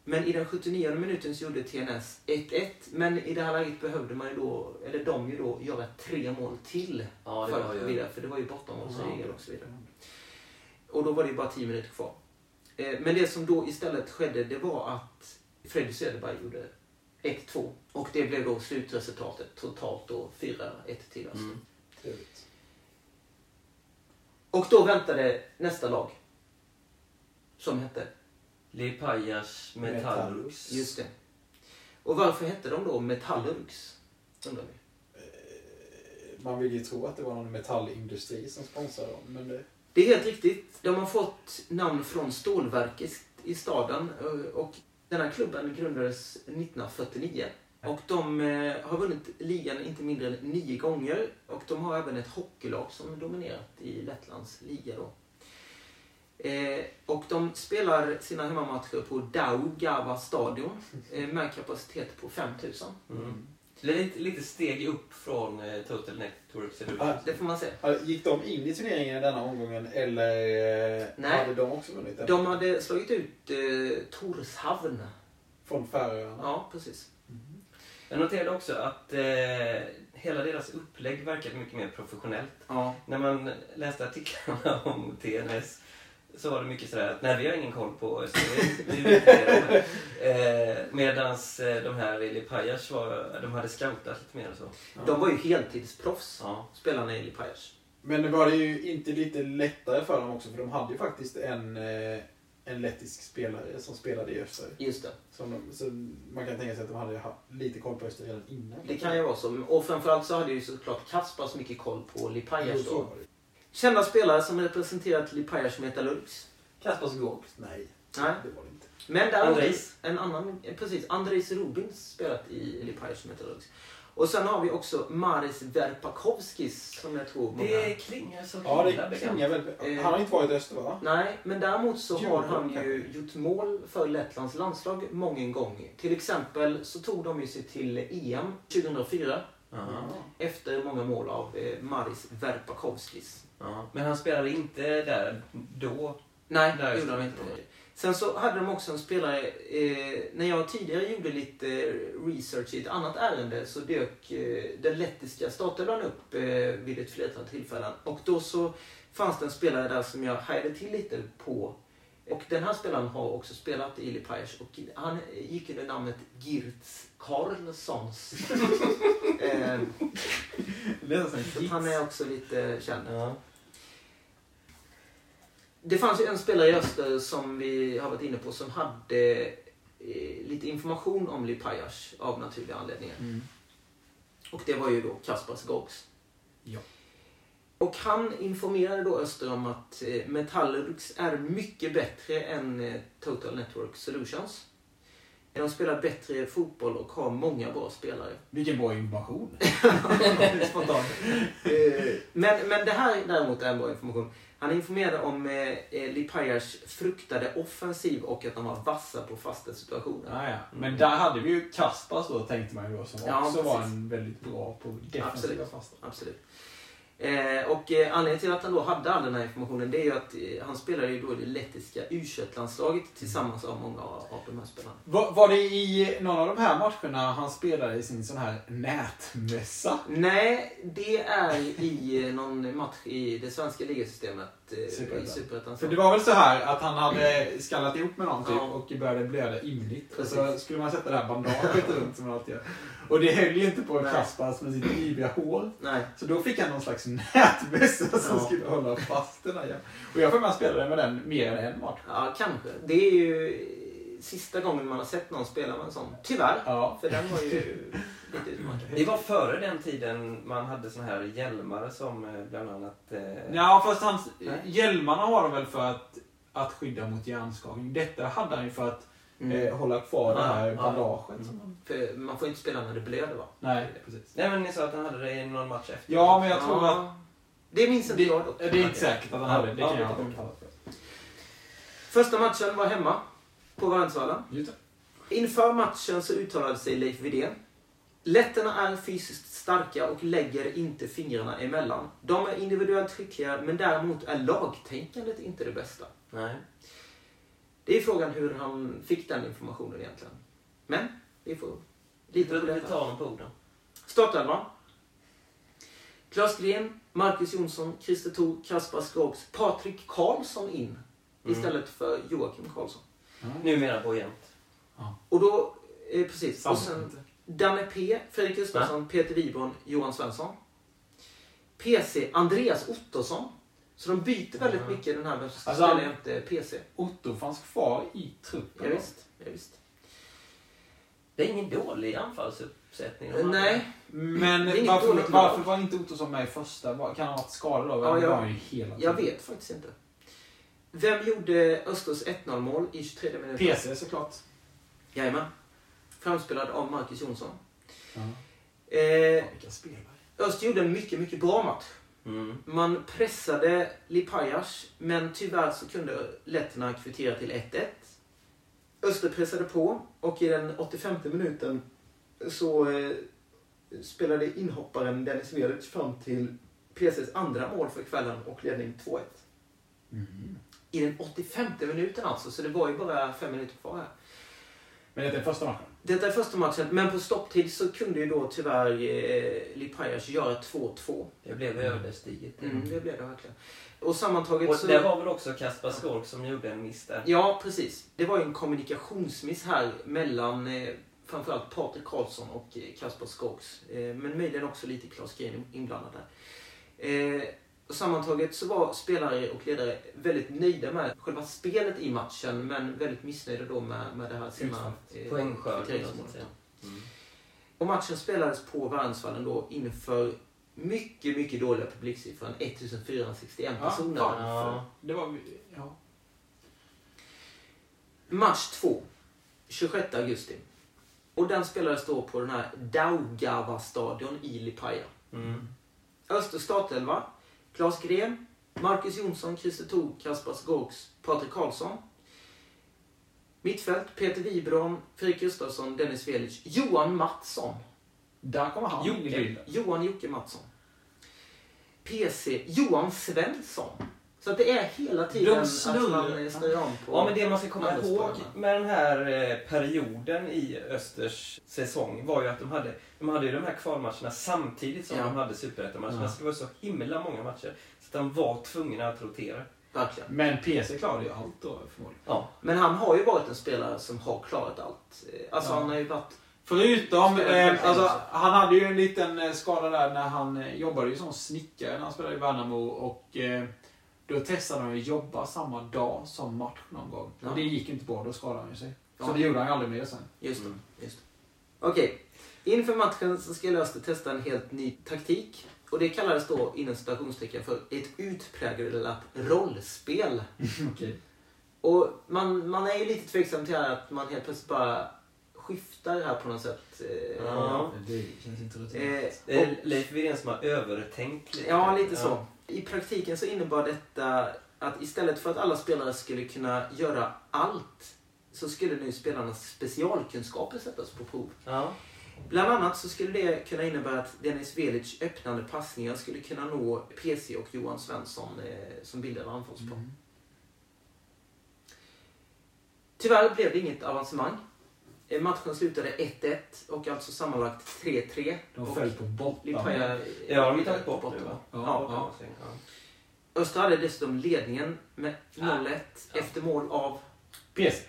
Men i den 79 minuten så gjorde TNS 1-1. Men i det här läget behövde man ju då, eller de ju då, göra tre mål till Ja, för att gå vidare. För det var ju bortamålsregel och så vidare. Och då var det ju bara 10 minuter kvar. Eh, Men det som då istället skedde, det var att Freddy Söderberg gjorde 1-2. Och det blev då slutresultatet totalt då 4-1 till Öster. Mm. Trevligt. Och då väntade nästa lag. Som hette, Lipajas Metallurgs. just det. Och varför hette de då Metallurgs? Undrar vi. Eh, Man vill ju tro att det var någon metallindustri som sponsrade dem. Men det, Det är helt riktigt. De har fått namn från stålverket i staden. eh, Och den här klubben grundades 1949. Och de eh, har vunnit ligan inte mindre än nio gånger. Och de har även ett hockeylag som dominerat i Lettlands liga då. Eh, och de spelar sina hemmamatcher på Daugava stadion eh, med kapacitet på 5000. Mm. Det är lite, lite steg upp från eh, Total eller hur? Ja, Det får man se. Gick de in i turneringen i denna omgången eller eh, Nej. hade de också vunnit? den? De hade slagit ut eh, Torshavn. Från Färöarna? Ja, precis. Jag noterade också att eh, hela deras upplägg verkade mycket mer professionellt. Ja. När man läste artiklarna om TNS så var det mycket sådär att nej vi har ingen koll på Österlen. Vi vet inte det här." eh, Medans eh, de här i Lipajas var, de hade scoutat lite mer och så. De var ju heltidsproffs, Ja. spelarna i Lipajas. Men var det ju inte lite lättare för dem också? För de hade ju faktiskt en, eh, en lettisk spelare som spelade i Öster. Just det. Som de, så man kan tänka sig att de hade haft lite koll på Öster redan innan. Det kan ju vara så. Och framförallt så hade ju såklart Kaspars mycket koll på Lipajas så då. Kända spelare som representerat Lipajas Metallurgs. Kaspars Gogs? Nej, Nej. det var det inte. Men däremot Andres. en annan, eh, precis, Andres Rubins spelat i Lipajas Metallurgs. Och sen har vi också Maris Verpakovskis som jag tror många... Det klingar så Ja, det klingar väl. Eh. Han har inte varit i Öster va? Nej, men däremot så har han ju gjort mål för Lettlands landslag många gånger. Till exempel så tog de ju sig till EM 2004 Ja. efter många mål av eh, Maris Verpakovskis. Ja. Men han spelade inte där då? Nej, det gjorde de inte. Sen så hade de också en spelare, eh, när jag tidigare gjorde lite research i ett annat ärende så dök eh, den lettiska startelvan upp eh, vid ett flertal tillfällen. Och då så fanns det en spelare där som jag hajade till lite på. Och den här spelaren har också spelat i Lipajas och han gick under namnet Girts Karlssons. eh, så han är också lite känd. Ja. Det fanns ju en spelare i Öster som vi har varit inne på som hade eh, lite information om Lipajas av naturliga anledningar. Mm. Och det var ju då Kaspars Gogs. Ja. Och han informerade då Öster om att eh, Metallurgs är mycket bättre än eh, Total Network Solutions. De spelar bättre fotboll och har många bra spelare. Vilken bra information. Spontant. Eh, men, men det här däremot är en bra information. Han informerade om eh, Lipajas fruktade offensiv och att de var vassa på fasta situationer. Ah, ja. Men där hade vi ju Kaspars då tänkte man ju då som Ja, också var precis. en väldigt bra på defensiva Absolut. fasta. Absolut. Eh, och eh, anledningen till att han då hade all den här informationen det är ju att eh, han spelade ju då i det lettiska u landslaget tillsammans av många av, de här spelarna. Var, var det i någon av de här matcherna han spelade i sin sån här nätmössa? Nej, det är i eh, någon match i det svenska ligasystemet eh, Superettan. För det var väl så här att han hade skallat ihop med någon typ Ja. och började blöda ymnigt. Och så skulle man sätta det här bandaget runt som man alltid gör. Och det höll ju inte på Nej. Kaspars med sitt yviga hår. Nej, Så då fick han någon slags nätmössa som Ja. skulle hålla fast den här. Och jag får man spelade med den mer än en match. ja kanske. Det är ju sista gången man har sett någon spela med en sån. Tyvärr. Ja. För den var ju lite utmanande. Det var före den tiden man hade såna här hjälmar som eh, bland annat... Eh, Ja, fast hans, hjälmarna har de väl för att, att skydda mot hjärnskakning. Detta hade han ju för att Mm. eh, hålla kvar det Ja, här ja. bandaget. som man- För man får inte spela när det blöder va? Nej, precis. Nej men ni sa att han hade det i någon match efter. Ja, men jag tror Ja. att... Det minns inte Det, jag dock. det är inte säkert att han hade det. Kan jag ha. Första matchen var hemma på Värnsvallen. Inför matchen så uttalade sig Leif Widén. Letterna är fysiskt starka och lägger inte fingrarna emellan. De är individuellt skickliga, men däremot är lagtänkandet inte det bästa. Nej. Det är frågan hur han fick den informationen egentligen. Men, vi får lita på Vi tar honom på orden. Startelvan. Klas Gren, Marcus Jonsson, Christer Thor, Kaspar Skrogs, Patrik Karlsson in Mm. istället för Joakim Karlsson. Numera på jämt. Och då, eh, precis. Och sen. Danne P, Fredrik Gustafsson, Peter Wibron, Johan Svensson. PC, Andreas Ottosson. Så de byter väldigt Mm. mycket den här vem som Alltså, spelar han- inte PC. Otto fanns kvar i truppen. Ja, visst, ja, visst. Det är ingen dålig anfallsuppsättning. de Eh. Nej, Men är inget varför, varför var inte Ottosson med i första? Kan han ha varit skadad då? Ja, jag- var ju hela tiden. jag vet faktiskt inte. Vem gjorde Östers 1-0 mål i 23 minuter? PC såklart. Jajamän. Framspelad av Marcus Jonsson. Ja. Eh. Öst gjorde en mycket, mycket bra match. Mm. Man pressade Lipajas, men tyvärr så kunde letterna kvittera till 1-1. Öster pressade på och i den 85 minuten så eh, spelade inhopparen Dennis Velic fram till PCs andra mål för kvällen och ledning 2-1. Mm. I den 85 minuten alltså, så det var ju bara fem minuter kvar här. Men det är första matchen. Detta är första matchen, men på stopptid så kunde ju då tyvärr eh, Lipajas göra 2-2. Det blev ödesdigert. Mm, det blev det verkligen. Och sammantaget Och så... det var väl också Kaspar Skork som gjorde en miss där. Ja, precis. Det var ju en kommunikationsmiss här mellan eh, framförallt Patrik Karlsson och eh, Kasper Skogs. Eh, men möjligen också lite Klas Green inblandad där. Sammantaget så var spelare och ledare väldigt nöjda med själva spelet i matchen men väldigt missnöjda då med, med det här sena eh, Poängskörden. Mm. Och matchen spelades på Värnsvallen då inför mycket, mycket dåliga publiksiffran. 1461 Ja, personer. fan. Ja. Det var... Ja. Match 2, 26 augusti. Och den spelades då på den här Daugava-stadion i Lipaja. Mm. Öster startelva, Klas Gren, Marcus Jonsson, Christer Thor, Kaspar Skogs, Patrik Karlsson. Mittfält, Peter Wibron, Fredrik Gustafsson, Dennis Velic, Johan Mattsson. Där kommer han in i Jocke, bilden. Johan Jocke Mattsson. PC, Johan Svensson. Så att det är hela tiden De att man eh, snurrar om på Ja, men det man ska komma ihåg med den här eh, perioden i Östers säsong var ju att de hade, de hade ju de här kvalmatcherna samtidigt som Ja. de hade superettan-matcherna. Ja. Så det var så himla många matcher. Så att de var tvungna att rotera. Verkligen. Men PC klarade ju allt då förmodligen. Ja. Men han har ju varit en spelare som har klarat allt. Alltså Ja. han har ju varit... Förutom, eh, alltså, han hade ju en liten eh, skada där när han eh, jobbade ju som snickare när han spelade i Värnamo och eh, då testade han att jobba samma dag som match någon gång. Ja. Och det gick inte bra, då skadade han ju sig. Så Ja. det gjorde han ju aldrig mer sen. Just det. Mm. Just det. Okej. Inför matchen så skulle Öster testa en helt ny taktik. Och det kallades då inom citationstecken för ett utpräglat rollspel. Okej. Och man, man är ju lite tveksam till att man helt plötsligt bara skiftar här på något sätt. Eh, Ja. Det känns inte Eh, Det är och, Leif Widén som har övertänkt lite. ja, lite så. Ja. I praktiken så innebar detta att istället för att alla spelare skulle kunna göra allt så skulle nu spelarnas specialkunskaper sättas på prov. Ja. Bland annat så skulle det kunna innebära att Dennis Velic öppnande passningar skulle kunna nå PC och Johan Svensson eh, som bildade anfallsplan. Mm. Tyvärr blev det inget avancemang. Eh, Matchen slutade 1-1 och alltså sammanlagt 3-3. De Och föll på botten. Lipaja... Ja, de tagit bort va? Ja, Ja, ja. Ja. Öster hade dessutom ledningen med 0-1 Ja. efter mål av PC.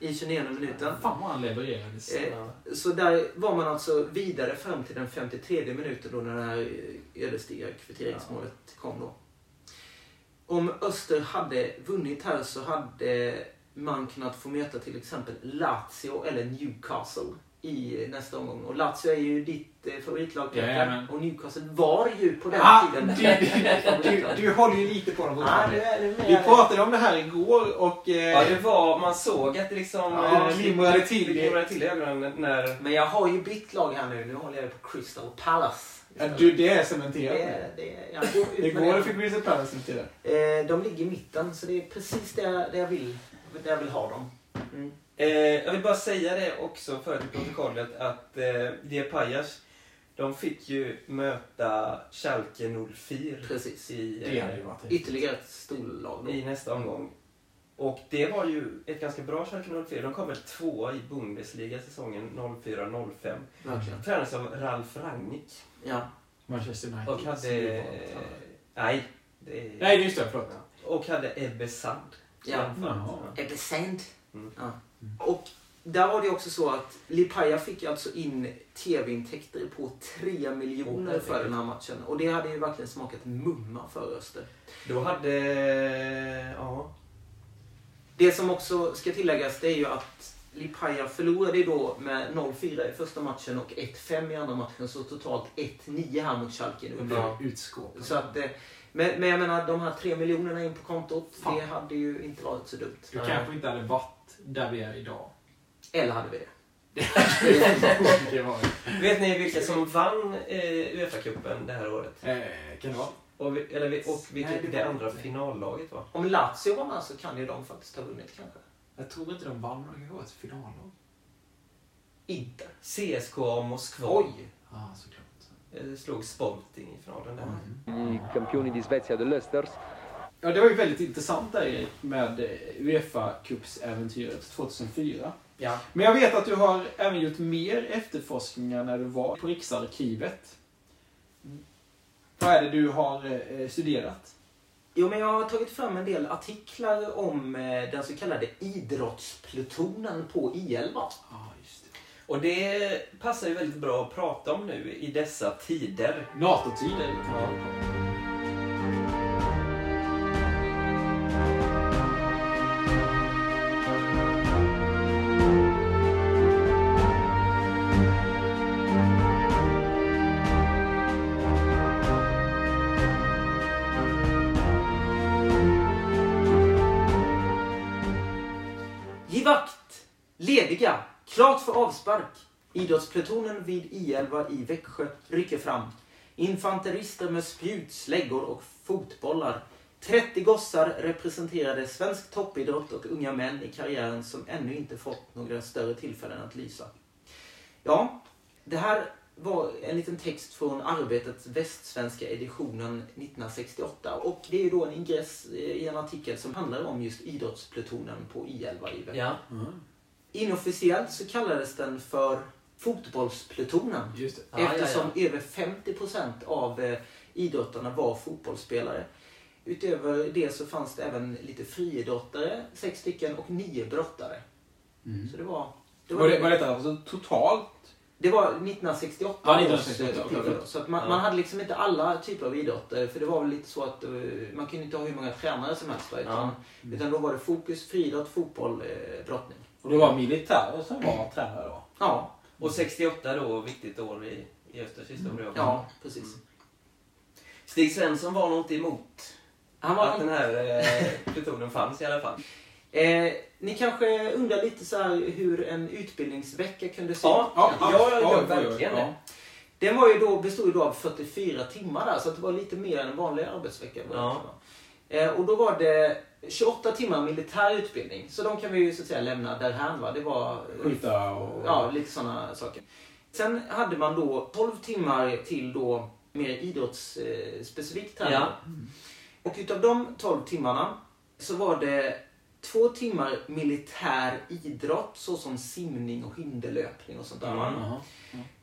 I 29 minuten. Fan vad han levererade. sen. Eh, Ja. Så där var man alltså vidare fram till den 53 minuten då när det här ödesdigra kvitteringsmålet kom då. Om Öster hade vunnit här så hade man kunnat få möta till exempel Lazio eller Newcastle i nästa omgång. Och Lazio är ju ditt eh, favoritlag. Jajamän. Och Newcastle var ju på den Ah, tiden du, du, du håller ju lite på dem fortfarande. det Vi pratade om det här igår och... Eh, Ja, det var, man såg att det liksom... Ja, eh, glimrade till det glimrade till i ögonen när... Men jag har ju bytt lag här nu. Nu håller jag på Crystal Palace. ja, du, det är det, cementerat. är- det, är- jag går ut Det går för Crystal Palace nu till det. Eh, de ligger i mitten, så det är precis det, jag- det, jag, vill, det jag vill ha dem. Mm. Eh, jag vill bara säga det också för till protokollet att eh, Die Pajas, de fick ju möta Schalke 04 Precis. i, Det eh, hade ju varit Ytterligare ett storlag. då. i nästa omgång. Och det var ju ett ganska bra Schalke 04. De kom väl tvåa i Bundesliga säsongen 04-05. Verkligen. Tränades av Ralf Rangnick. Ja. Manchester United. Och hade... Nej. Det är, Nej, just det. Förlåt. Och hade Ebbe Sand. Ja. Jaha. Ebbe Sand. Mm. Ja. Och där var det också så att Lipaja fick alltså in tv-intäkter på 3 miljoner Åh, för den här matchen. Och det hade ju verkligen smakat mumma för Öster. Då hade... Ja. Det som också ska tilläggas det är ju att Lipaja förlorade då med 0-4 i första matchen och 1-5 i andra matchen. Så totalt 1-9 här mot Schalke. Nu. blev utskåp. Så att, eh, men, men jag menar, de här 3 miljonerna in på kontot, Fan. det hade ju inte varit så dumt. Du kanske inte hade varit där vi är idag. Eller hade vi det? det var Vet ni vilka som vann eh, Uefa-cupen det här året? eh, Kan det vara? Och, vi- eller, vi- och vilket Nej, det, det andra inte. finallaget var? Om Lazio var med så kan ju de faktiskt ha vunnit kanske. Jag tror inte de vann. Det var ett finallag. Inter. CSKA Moskva Oj! Ja, ah, såklart. eh, slog Sporting i finalen där. Mm. I campioni di Svezia dell'Östers Ja, det var ju väldigt intressant där Erik med eh, Uefa Cups-äventyret 2004. Ja. Men jag vet att du har även gjort mer efterforskningar när du var på Riksarkivet. Vad är det du har eh, studerat? Jo, men jag har tagit fram en del artiklar om eh, den så kallade idrottsplutonen på I11. Ja, just det. Och det passar ju väldigt bra att prata om nu i dessa tider. NATO-tider. Ja. Klart för avspark! Idrottsplutonen vid I11 i Växjö rycker fram. Infanterister med spjut, släggor och fotbollar. 30 gossar representerade svensk toppidrott och unga män i karriären som ännu inte fått några större tillfällen att lysa. Ja, det här var en liten text från Arbetets västsvenska editionen 1968 och det är ju då en ingress i en artikel som handlar om just idrottsplutonen på I11 i Växjö. Ja. Mm. Inofficiellt så kallades den för fotbollsplutonen Just det. Ja, ja, eftersom över 50% av eh, idrottarna var fotbollsspelare. Utöver det så fanns det även lite friidrottare, sex stycken, och nio brottare. Mm. Så det var... Det Var, det, var detta alltså totalt? Det var 1968 Ja, års, 1968, eh, okej. typer. Så att man, Ja. man hade liksom inte alla typer av idrotter. För det var väl lite så att eh, man kunde inte ha hur många tränare som helst. Utan, Ja. utan då var det fokus, friidrott, fotboll, eh, brottning. Och det var militärer som var tränare då? Ja, Och 68 då, viktigt år i, i Östers historia. också. ja precis. Stig Svensson var nog inte emot Han var att den här eh, plutonen fanns i alla fall. Eh, ni kanske undrar lite så här hur en utbildningsvecka kunde se Ja, ut? ja, ja, ja, oj, oj, verkligen. ja. Den var ju då, bestod ju då av 44 timmar där, så det var lite mer än en vanlig arbetsvecka. Ja. Eh, och då var det 28 timmar militär utbildning, så de kan vi ju så att säga lämna därhän. Va? Det var eh, Skjuta och... Ja, lite sådana saker. Sen hade man då 12 timmar till då mer idrottsspecifik träning. Ja. Och utav de 12 timmarna så var det två timmar militär idrott såsom simning och hinderlöpning och sånt där. Mm. Jaha.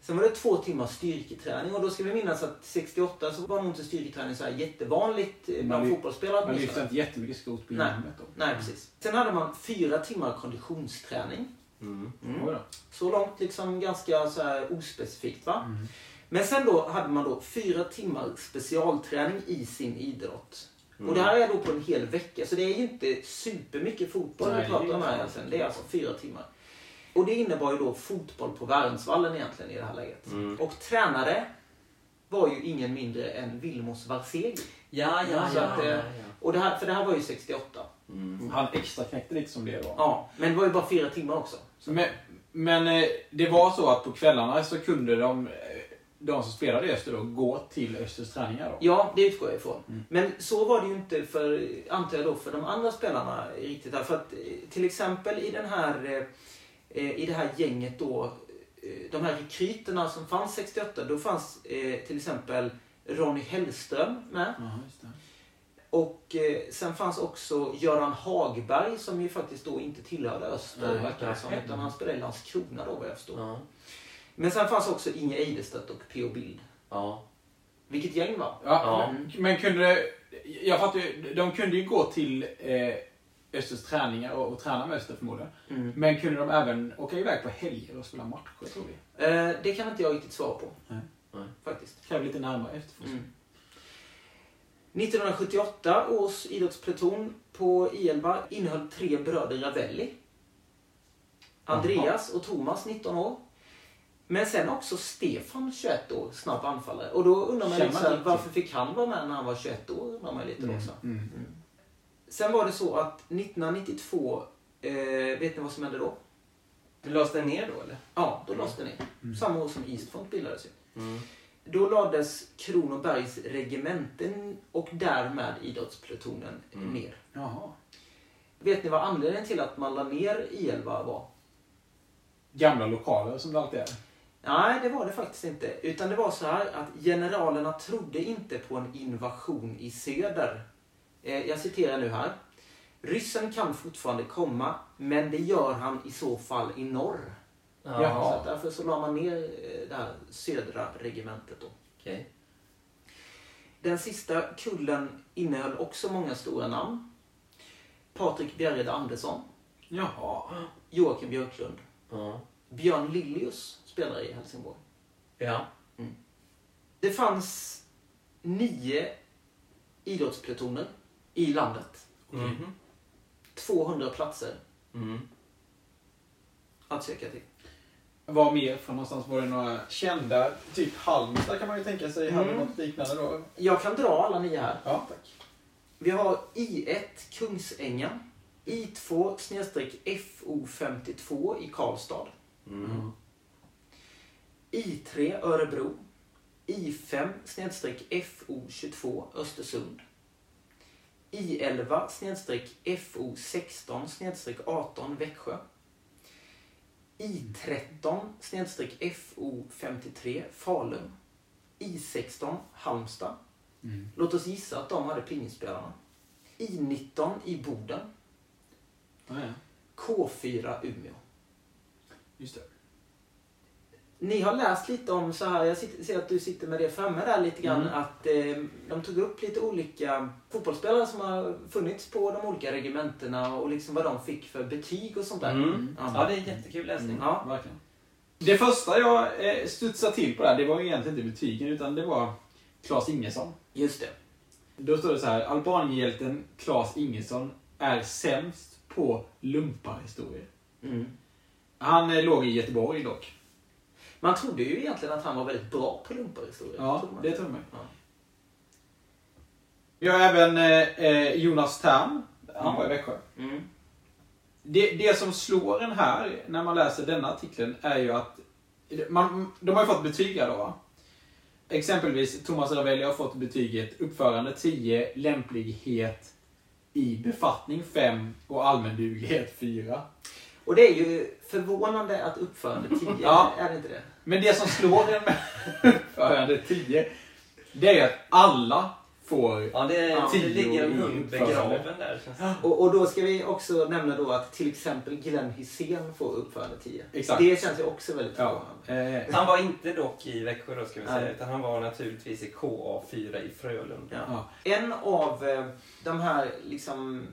Sen var det två timmar styrketräning och då ska vi minnas att 68 så var nog inte styrketräning så här jättevanligt bland Man fotbollsspelare. Man lyfte inte jättemycket skrot på Nej. då. Nej, precis. Sen hade man fyra timmar konditionsträning. Mm. Mm. Så långt liksom ganska så här ospecifikt va? Mm. Men sen då hade man då fyra timmar specialträning i sin idrott. Mm. Och det här är då på en hel vecka, så det är ju inte supermycket fotboll vi pratar om här egentligen. Det är alltså fyra timmar. Och det innebar ju då fotboll på Värnsvallen egentligen i det här läget. Mm. Och tränare var ju ingen mindre än Vilmos Varsegi. Ja, ja, ja. att, eh, ja, ja. Och det här, för det här var ju 68. Mm. Han extra knäckte lite som det var. Ja, men det var ju bara fyra timmar också. Så. Men, men eh, det var så att på kvällarna så kunde de, eh, de som spelade i Öster då, gå till Östers träningar då? Ja, det utgår jag ifrån. Mm. Men så var det ju inte för, antar jag då, för de andra spelarna riktigt. Där. För att eh, till exempel i den här, eh, eh, i det här gänget då, de här rekryterna som fanns 68, då fanns till exempel Ronny Hellström med. Det. Och sen fanns också Göran Hagberg som ju faktiskt då inte tillhörde Öster, verkar det som, utan han spelade i Landskrona då vad jag förstår. Ja. Men sen fanns också Inge Eidestedt och P.O. Bild. Ja. Vilket gäng var. Ja, Ja. Men, men kunde... Jag fattar ju, de kunde ju gå till eh, Östers träningar och, och träna med Öster förmodligen. Mm. Men kunde de även åka iväg på helger och spela matcher tror vi? Eh, det kan inte jag riktigt svara på. Nej. Nej. Faktiskt. Kräver lite närmare efterforskning. Mm. 1978 års idrottspluton på I11 innehöll tre bröder Ravelli. Andreas och Thomas, 19 år. Men sen också Stefan, 21 år, snabb anfallare. Och då undrar man lite här, lite. varför fick han vara med när han var 21 år? Undrar man lite också. Mm. Sen var det så att 1992, eh, vet ni vad som hände då? Du lades den ner då eller? Ja, då lades det ner. Mm. Samma år som Eastfront bildades ju. Mm. Då lades Kronobergs regementen och därmed idrottsplutonen Mm. ner. Jaha. Vet ni vad anledningen till att man la ner I11 var? Gamla lokaler som det alltid är. Nej, det var det faktiskt inte. Utan det var så här att generalerna trodde inte på en invasion i söder. Eh, jag citerar nu här. Ryssen kan fortfarande komma, men det gör han i så fall i norr. Ja. Så därför så la man ner eh, det här södra regementet då. Okej. Den sista kullen innehöll också många stora namn. Patrik Bjärred Andersson, Jaha. Joakim Björklund, Ja. Björn Lillius spelar i Helsingborg. Ja. Det fanns nio idrottsplutoner i landet. Mhm. 200 platser Mm. att söka till. Vad mer från någonstans? Var det några kända? Typ Halmstad kan man ju tänka sig hade Mm. något liknande då. Jag kan dra alla nio här. Ja, tack. Vi har I1 Kungsängen, I2 snedstreck FO52 i Karlstad, Mm. I3 Örebro, I5 snedstreck FO22 Östersund, I11 snedstreck FO16 snedstreck 18 Växjö, I13 snedstreck FO53 Falun, I16 Halmstad. Mm. Låt oss gissa att de hade pingisspelarna. I19 i Boden, Ja, ja. K4 Umeå. Just det. Ni har läst lite om så här, jag ser att du sitter med det framme där lite grann, Mm. att eh, de tog upp lite olika fotbollsspelare som har funnits på de olika regementena och liksom vad de fick för betyg och sånt där. Mm. Ja. Det är jättekul läsning. Ja. Verkligen. Det första jag eh, studsade till på där, det var egentligen inte betygen utan det var Claes Ingesson. Just det. Då står det så här, Albanienhjälten Claes Ingesson är sämst på lumparhistorier. Mm. Han eh, låg i Göteborg dock. Man trodde ju egentligen att han var väldigt bra på lumparhistorier. Ja, man. det tror jag. Ja. Vi har även eh, eh, Jonas Tern. Han var i Växjö. Mm. Det, det som slår en här när man läser denna artikeln är ju att man, de har ju fått betyg här då va? Exempelvis Thomas Ravelli har fått betyget uppförande 10, lämplighet i befattning 5 och allmänduglighet 4. Och det är ju förvånande att uppförande 10, Ja. är det inte det? Men det som slår en med uppförande 10, det är att alla får Ja, det, Ja. det ligger en Tio hund i begraven där. Och, och då ska vi också nämna då att till exempel Glenn Hysén får uppförande 10. Exakt. Det känns ju också väldigt Ja. förvånande. Eh, Han var inte dock i Växjö då ska vi säga, Nej. utan han var naturligtvis i KA4 i Frölunda. Ja. ja. En av eh, de här liksom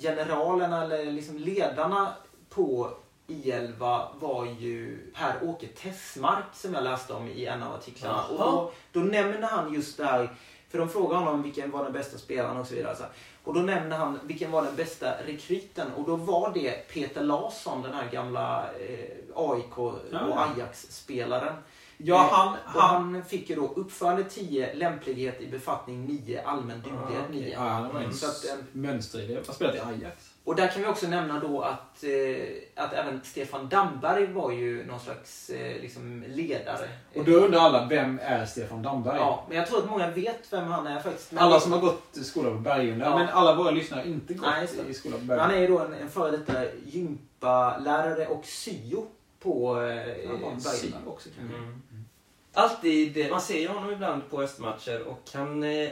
generalerna eller liksom ledarna på I11 var ju Per-Åke Tessmark som jag läste om i en av artiklarna. Och då, då nämner han just det här, för de frågar honom vilken var den bästa spelaren och så vidare. Och då nämner han vilken var den bästa rekryten och då var det Peter Larsson, den här gamla eh, AIK och Ja. Ajax-spelaren. Ja, Eh, han... han han fick ju då uppförande 10, lämplighet i befattning 9, allmän Ah, duglighet okej. 9. ja, han var en att, eh, mönster i det. Han spelat i Ajax. Och där kan vi också nämna då att, eh, att även Stefan Damberg var ju någon slags eh, liksom ledare. Och då undrar alla, vem är Stefan Damberg? Ja, men jag tror att många vet vem han är faktiskt. Men Alla som har gått i skola på Bergunda, Ja. men alla våra lyssnare har inte gått Nej, i skola på han Bergunda. är ju då en, en före detta gympalärare och syo på eh, Han var en Bergunda. också kanske. Mm. Alltid, man ser ju honom ibland på östmatcher och han eh,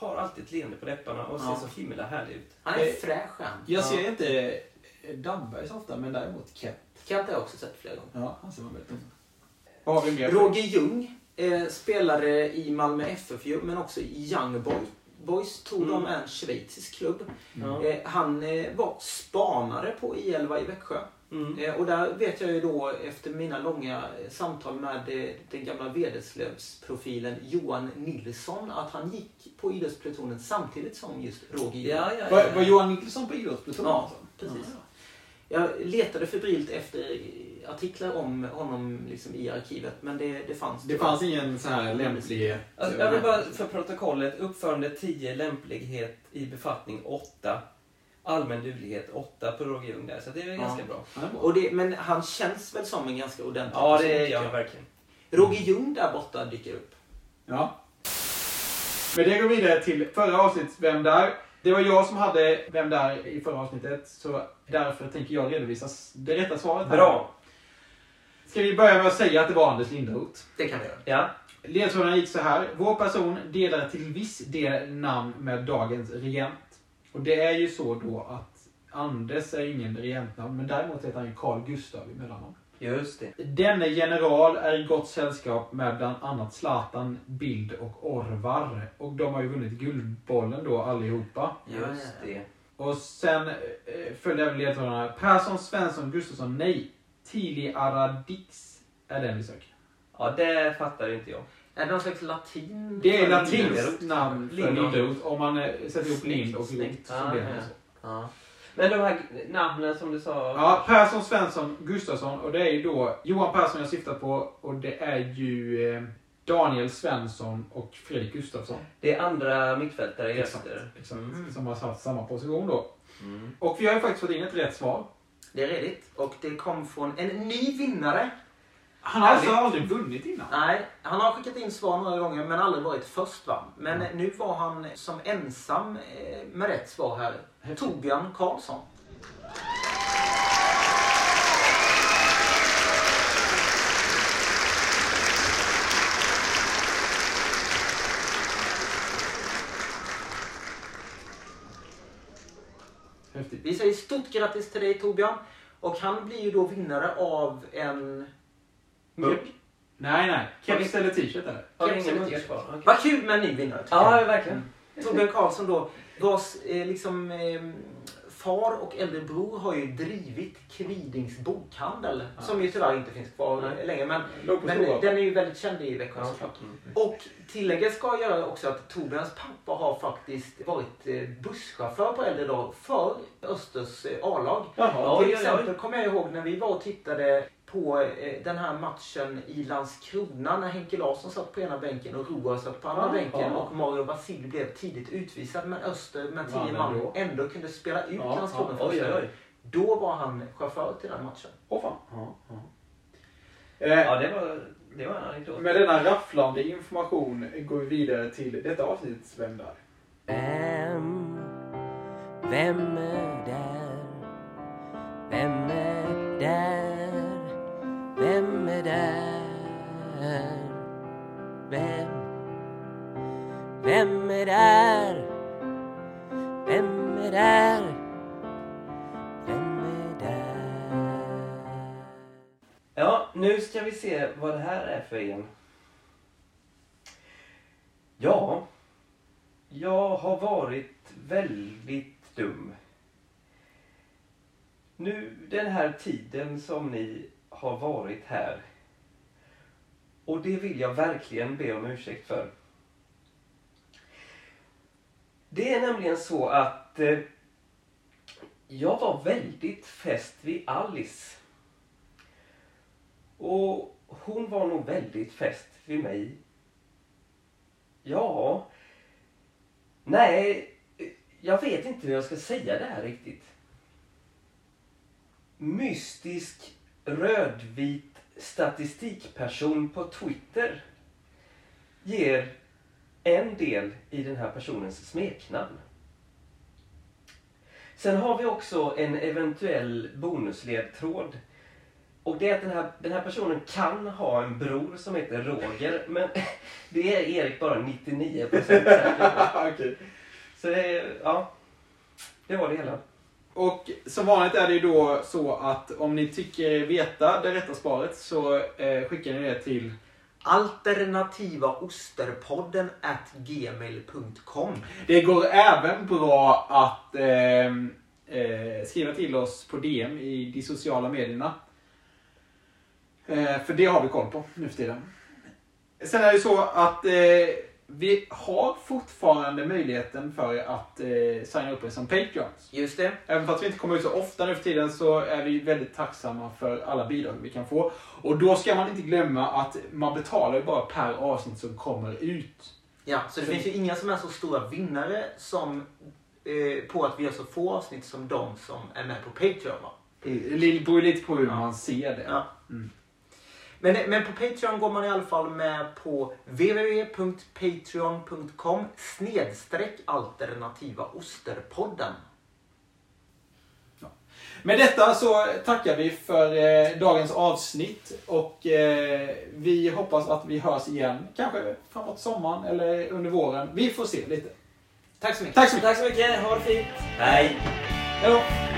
har alltid ett leende på läpparna och ser Ja. så himla härlig ut. Han är Eh, fräsch han. Jag ser inte Damberg så ofta, men däremot Kent. Kent har jag också sett flera gånger. Ja, han ser man väldigt ofta. Vad har vi mer? Roger Ljung eh, spelade i Malmö FF ju, men också i Young Boy. Boys tror Mm. de en schweizisk klubb. Ja. Eh, han eh, var spanare på I11 i Växjö. Mm. Eh, och där vet jag ju då efter mina långa samtal med eh, den gamla Vederslövsprofilen Johan Nilsson att han gick på idrottsplutonen samtidigt som just Roger Ljung. Ja, ja, Var, ja. var Johan Nilsson på idrottspluton? Ja, precis. Ja. Jag letade febrilt efter artiklar om honom liksom i arkivet men det, det fanns Det fanns ingen så här lämplighet. Alltså, jag vill bara för protokollet, uppförande 10, lämplighet i befattning 8. Allmän duglighet 8 på Roger Ljung där, så det är väl Ja. ganska bra. Bra. Och det, men han känns väl som en ganska ordentlig Ja, person, det gör han verkligen. Roger Ljung där borta dyker upp. Ja. Men det går vidare till förra avsnittet, Vem där? Det var jag som hade Vem där i förra avsnittet, så därför tänker jag redovisa det rätta svaret här. Bra. Ska vi börja med att säga att det var Anders Linderoth? Det kan vi göra. Ja. Ledtrådarna gick så här. Vår person delar till viss del namn med dagens regent. Och det är ju så då att Anders är ingen regentnamn, men däremot heter han ju Carl Gustav i mellannamn. Just det. Denne general är i gott sällskap med bland annat Zlatan, Bild och Orvar. Och de har ju vunnit Guldbollen då allihopa. Just det. Och sen eh, följer även ledtrådarna. Persson, Svensson, Gustafsson, nej. Tili Aradix är den vi söker. Ja, det fattar inte jag. Är det någon slags latin? Det är latinskt namn för. Linderoth. Om man eh, sätter ihop Lind och. Roth så blir det så. Ja. Men de här namnen som du sa. Ja, Persson, Svensson, Gustafsson och det är ju då Johan Persson jag syftar på och det är ju eh, Daniel Svensson och Fredrik Gustafsson. Det är andra mittfältare i Exakt, exakt. Mm. Som har haft samma position då. Mm. Och vi har ju faktiskt fått in ett rätt svar. Det är redigt. Och det kom från en ny vinnare. Han har alltså aldrig vunnit innan. Nej, han har skickat in svar några gånger men aldrig varit först va. Men nu var han som ensam eh, med rätt svar här. Torbjörn Karlsson. Häftigt. Vi säger stort grattis till dig Torbjörn. Och han blir ju då vinnare av en... Mugg. Nej, nej. Keps eller t-shirt eller? Keps eller t-shirt. kvar? Vad kul med en ny vinnare Ja, verkligen. Torbjörn Karlsson då, vars eh, liksom, eh, far och äldre bror har ju drivit Kvidings bokhandel. Ja. Som ju tyvärr inte finns kvar Nej. längre. Men, men den är ju väldigt känd i Växjö Ja. såklart. Mm. Och tillägget ska jag göra också att Torbjörns pappa har faktiskt varit eh, busschaufför på äldre dag för Östers eh, A-lag. Till exempel kommer jag ihåg när vi var och tittade på eh, den här matchen i Landskrona när Henke Larsson satt på ena bänken och Roar satt på andra Ja, bänken ja. och Mario Vasil blev tidigt utvisad men Öster med Vann tio man ändå. kunde spela ut Ja, Landskrona ja. första Oj, oj. Då var han chaufför till den matchen. Åh fan. Ja, ja. Eh, Ja, det var, det var en anekdot. Med denna rafflande information går vi vidare till detta avsnitt Vem där? Vem, vem är där? Vem är där? Vem är där? Vem, vem är där? Vem är där? Vem är där? Ja, nu ska vi se vad det här är för en. Ja, jag har varit väldigt dum. Nu den här tiden som ni har varit här. Och det vill jag verkligen be om ursäkt för. Det är nämligen så att eh, jag var väldigt fäst vid Alice. Och hon var nog väldigt fäst vid mig. Ja, nej, jag vet inte hur jag ska säga det här riktigt. Mystisk rödvit statistikperson på Twitter ger en del i den här personens smeknamn. Sen har vi också en eventuell bonusledtråd. Och det är att den här, den här personen kan ha en bror som heter Roger, men det är Erik bara 99% säker på. Okej. Så det ja. Det var det hela. Och som vanligt är det ju då så att om ni tycker er veta det rätta svaret så eh, skickar ni det till Alternativaosterpodden at gmail.com Det går även bra att eh, eh, skriva till oss på DM i de sociala medierna. Eh, för det har vi koll på nu för tiden. Sen är det ju så att eh, vi har fortfarande möjligheten för att eh, signa upp er som Patreons. Just det. Även fast vi inte kommer ut så ofta nu för tiden så är vi väldigt tacksamma för alla bidrag vi kan få. Och då ska man inte glömma att man betalar ju bara per avsnitt som kommer ut. Ja, så det finns ju inga som är så stora vinnare som, eh, på att vi har så få avsnitt som de som är med på Patreon. Va? Det beror lite på hur Ja. man ser det. Ja. Mm. Men, men på Patreon går man i alla fall med på www.patreon.com snedstreck alternativa osterpodden. Med detta så tackar vi för eh, dagens avsnitt och eh, vi hoppas att vi hörs igen. Kanske framåt sommaren eller under våren. Vi får se lite. Tack så mycket. Tack så mycket. Tack så mycket, ha det fint. Hej! Hej då.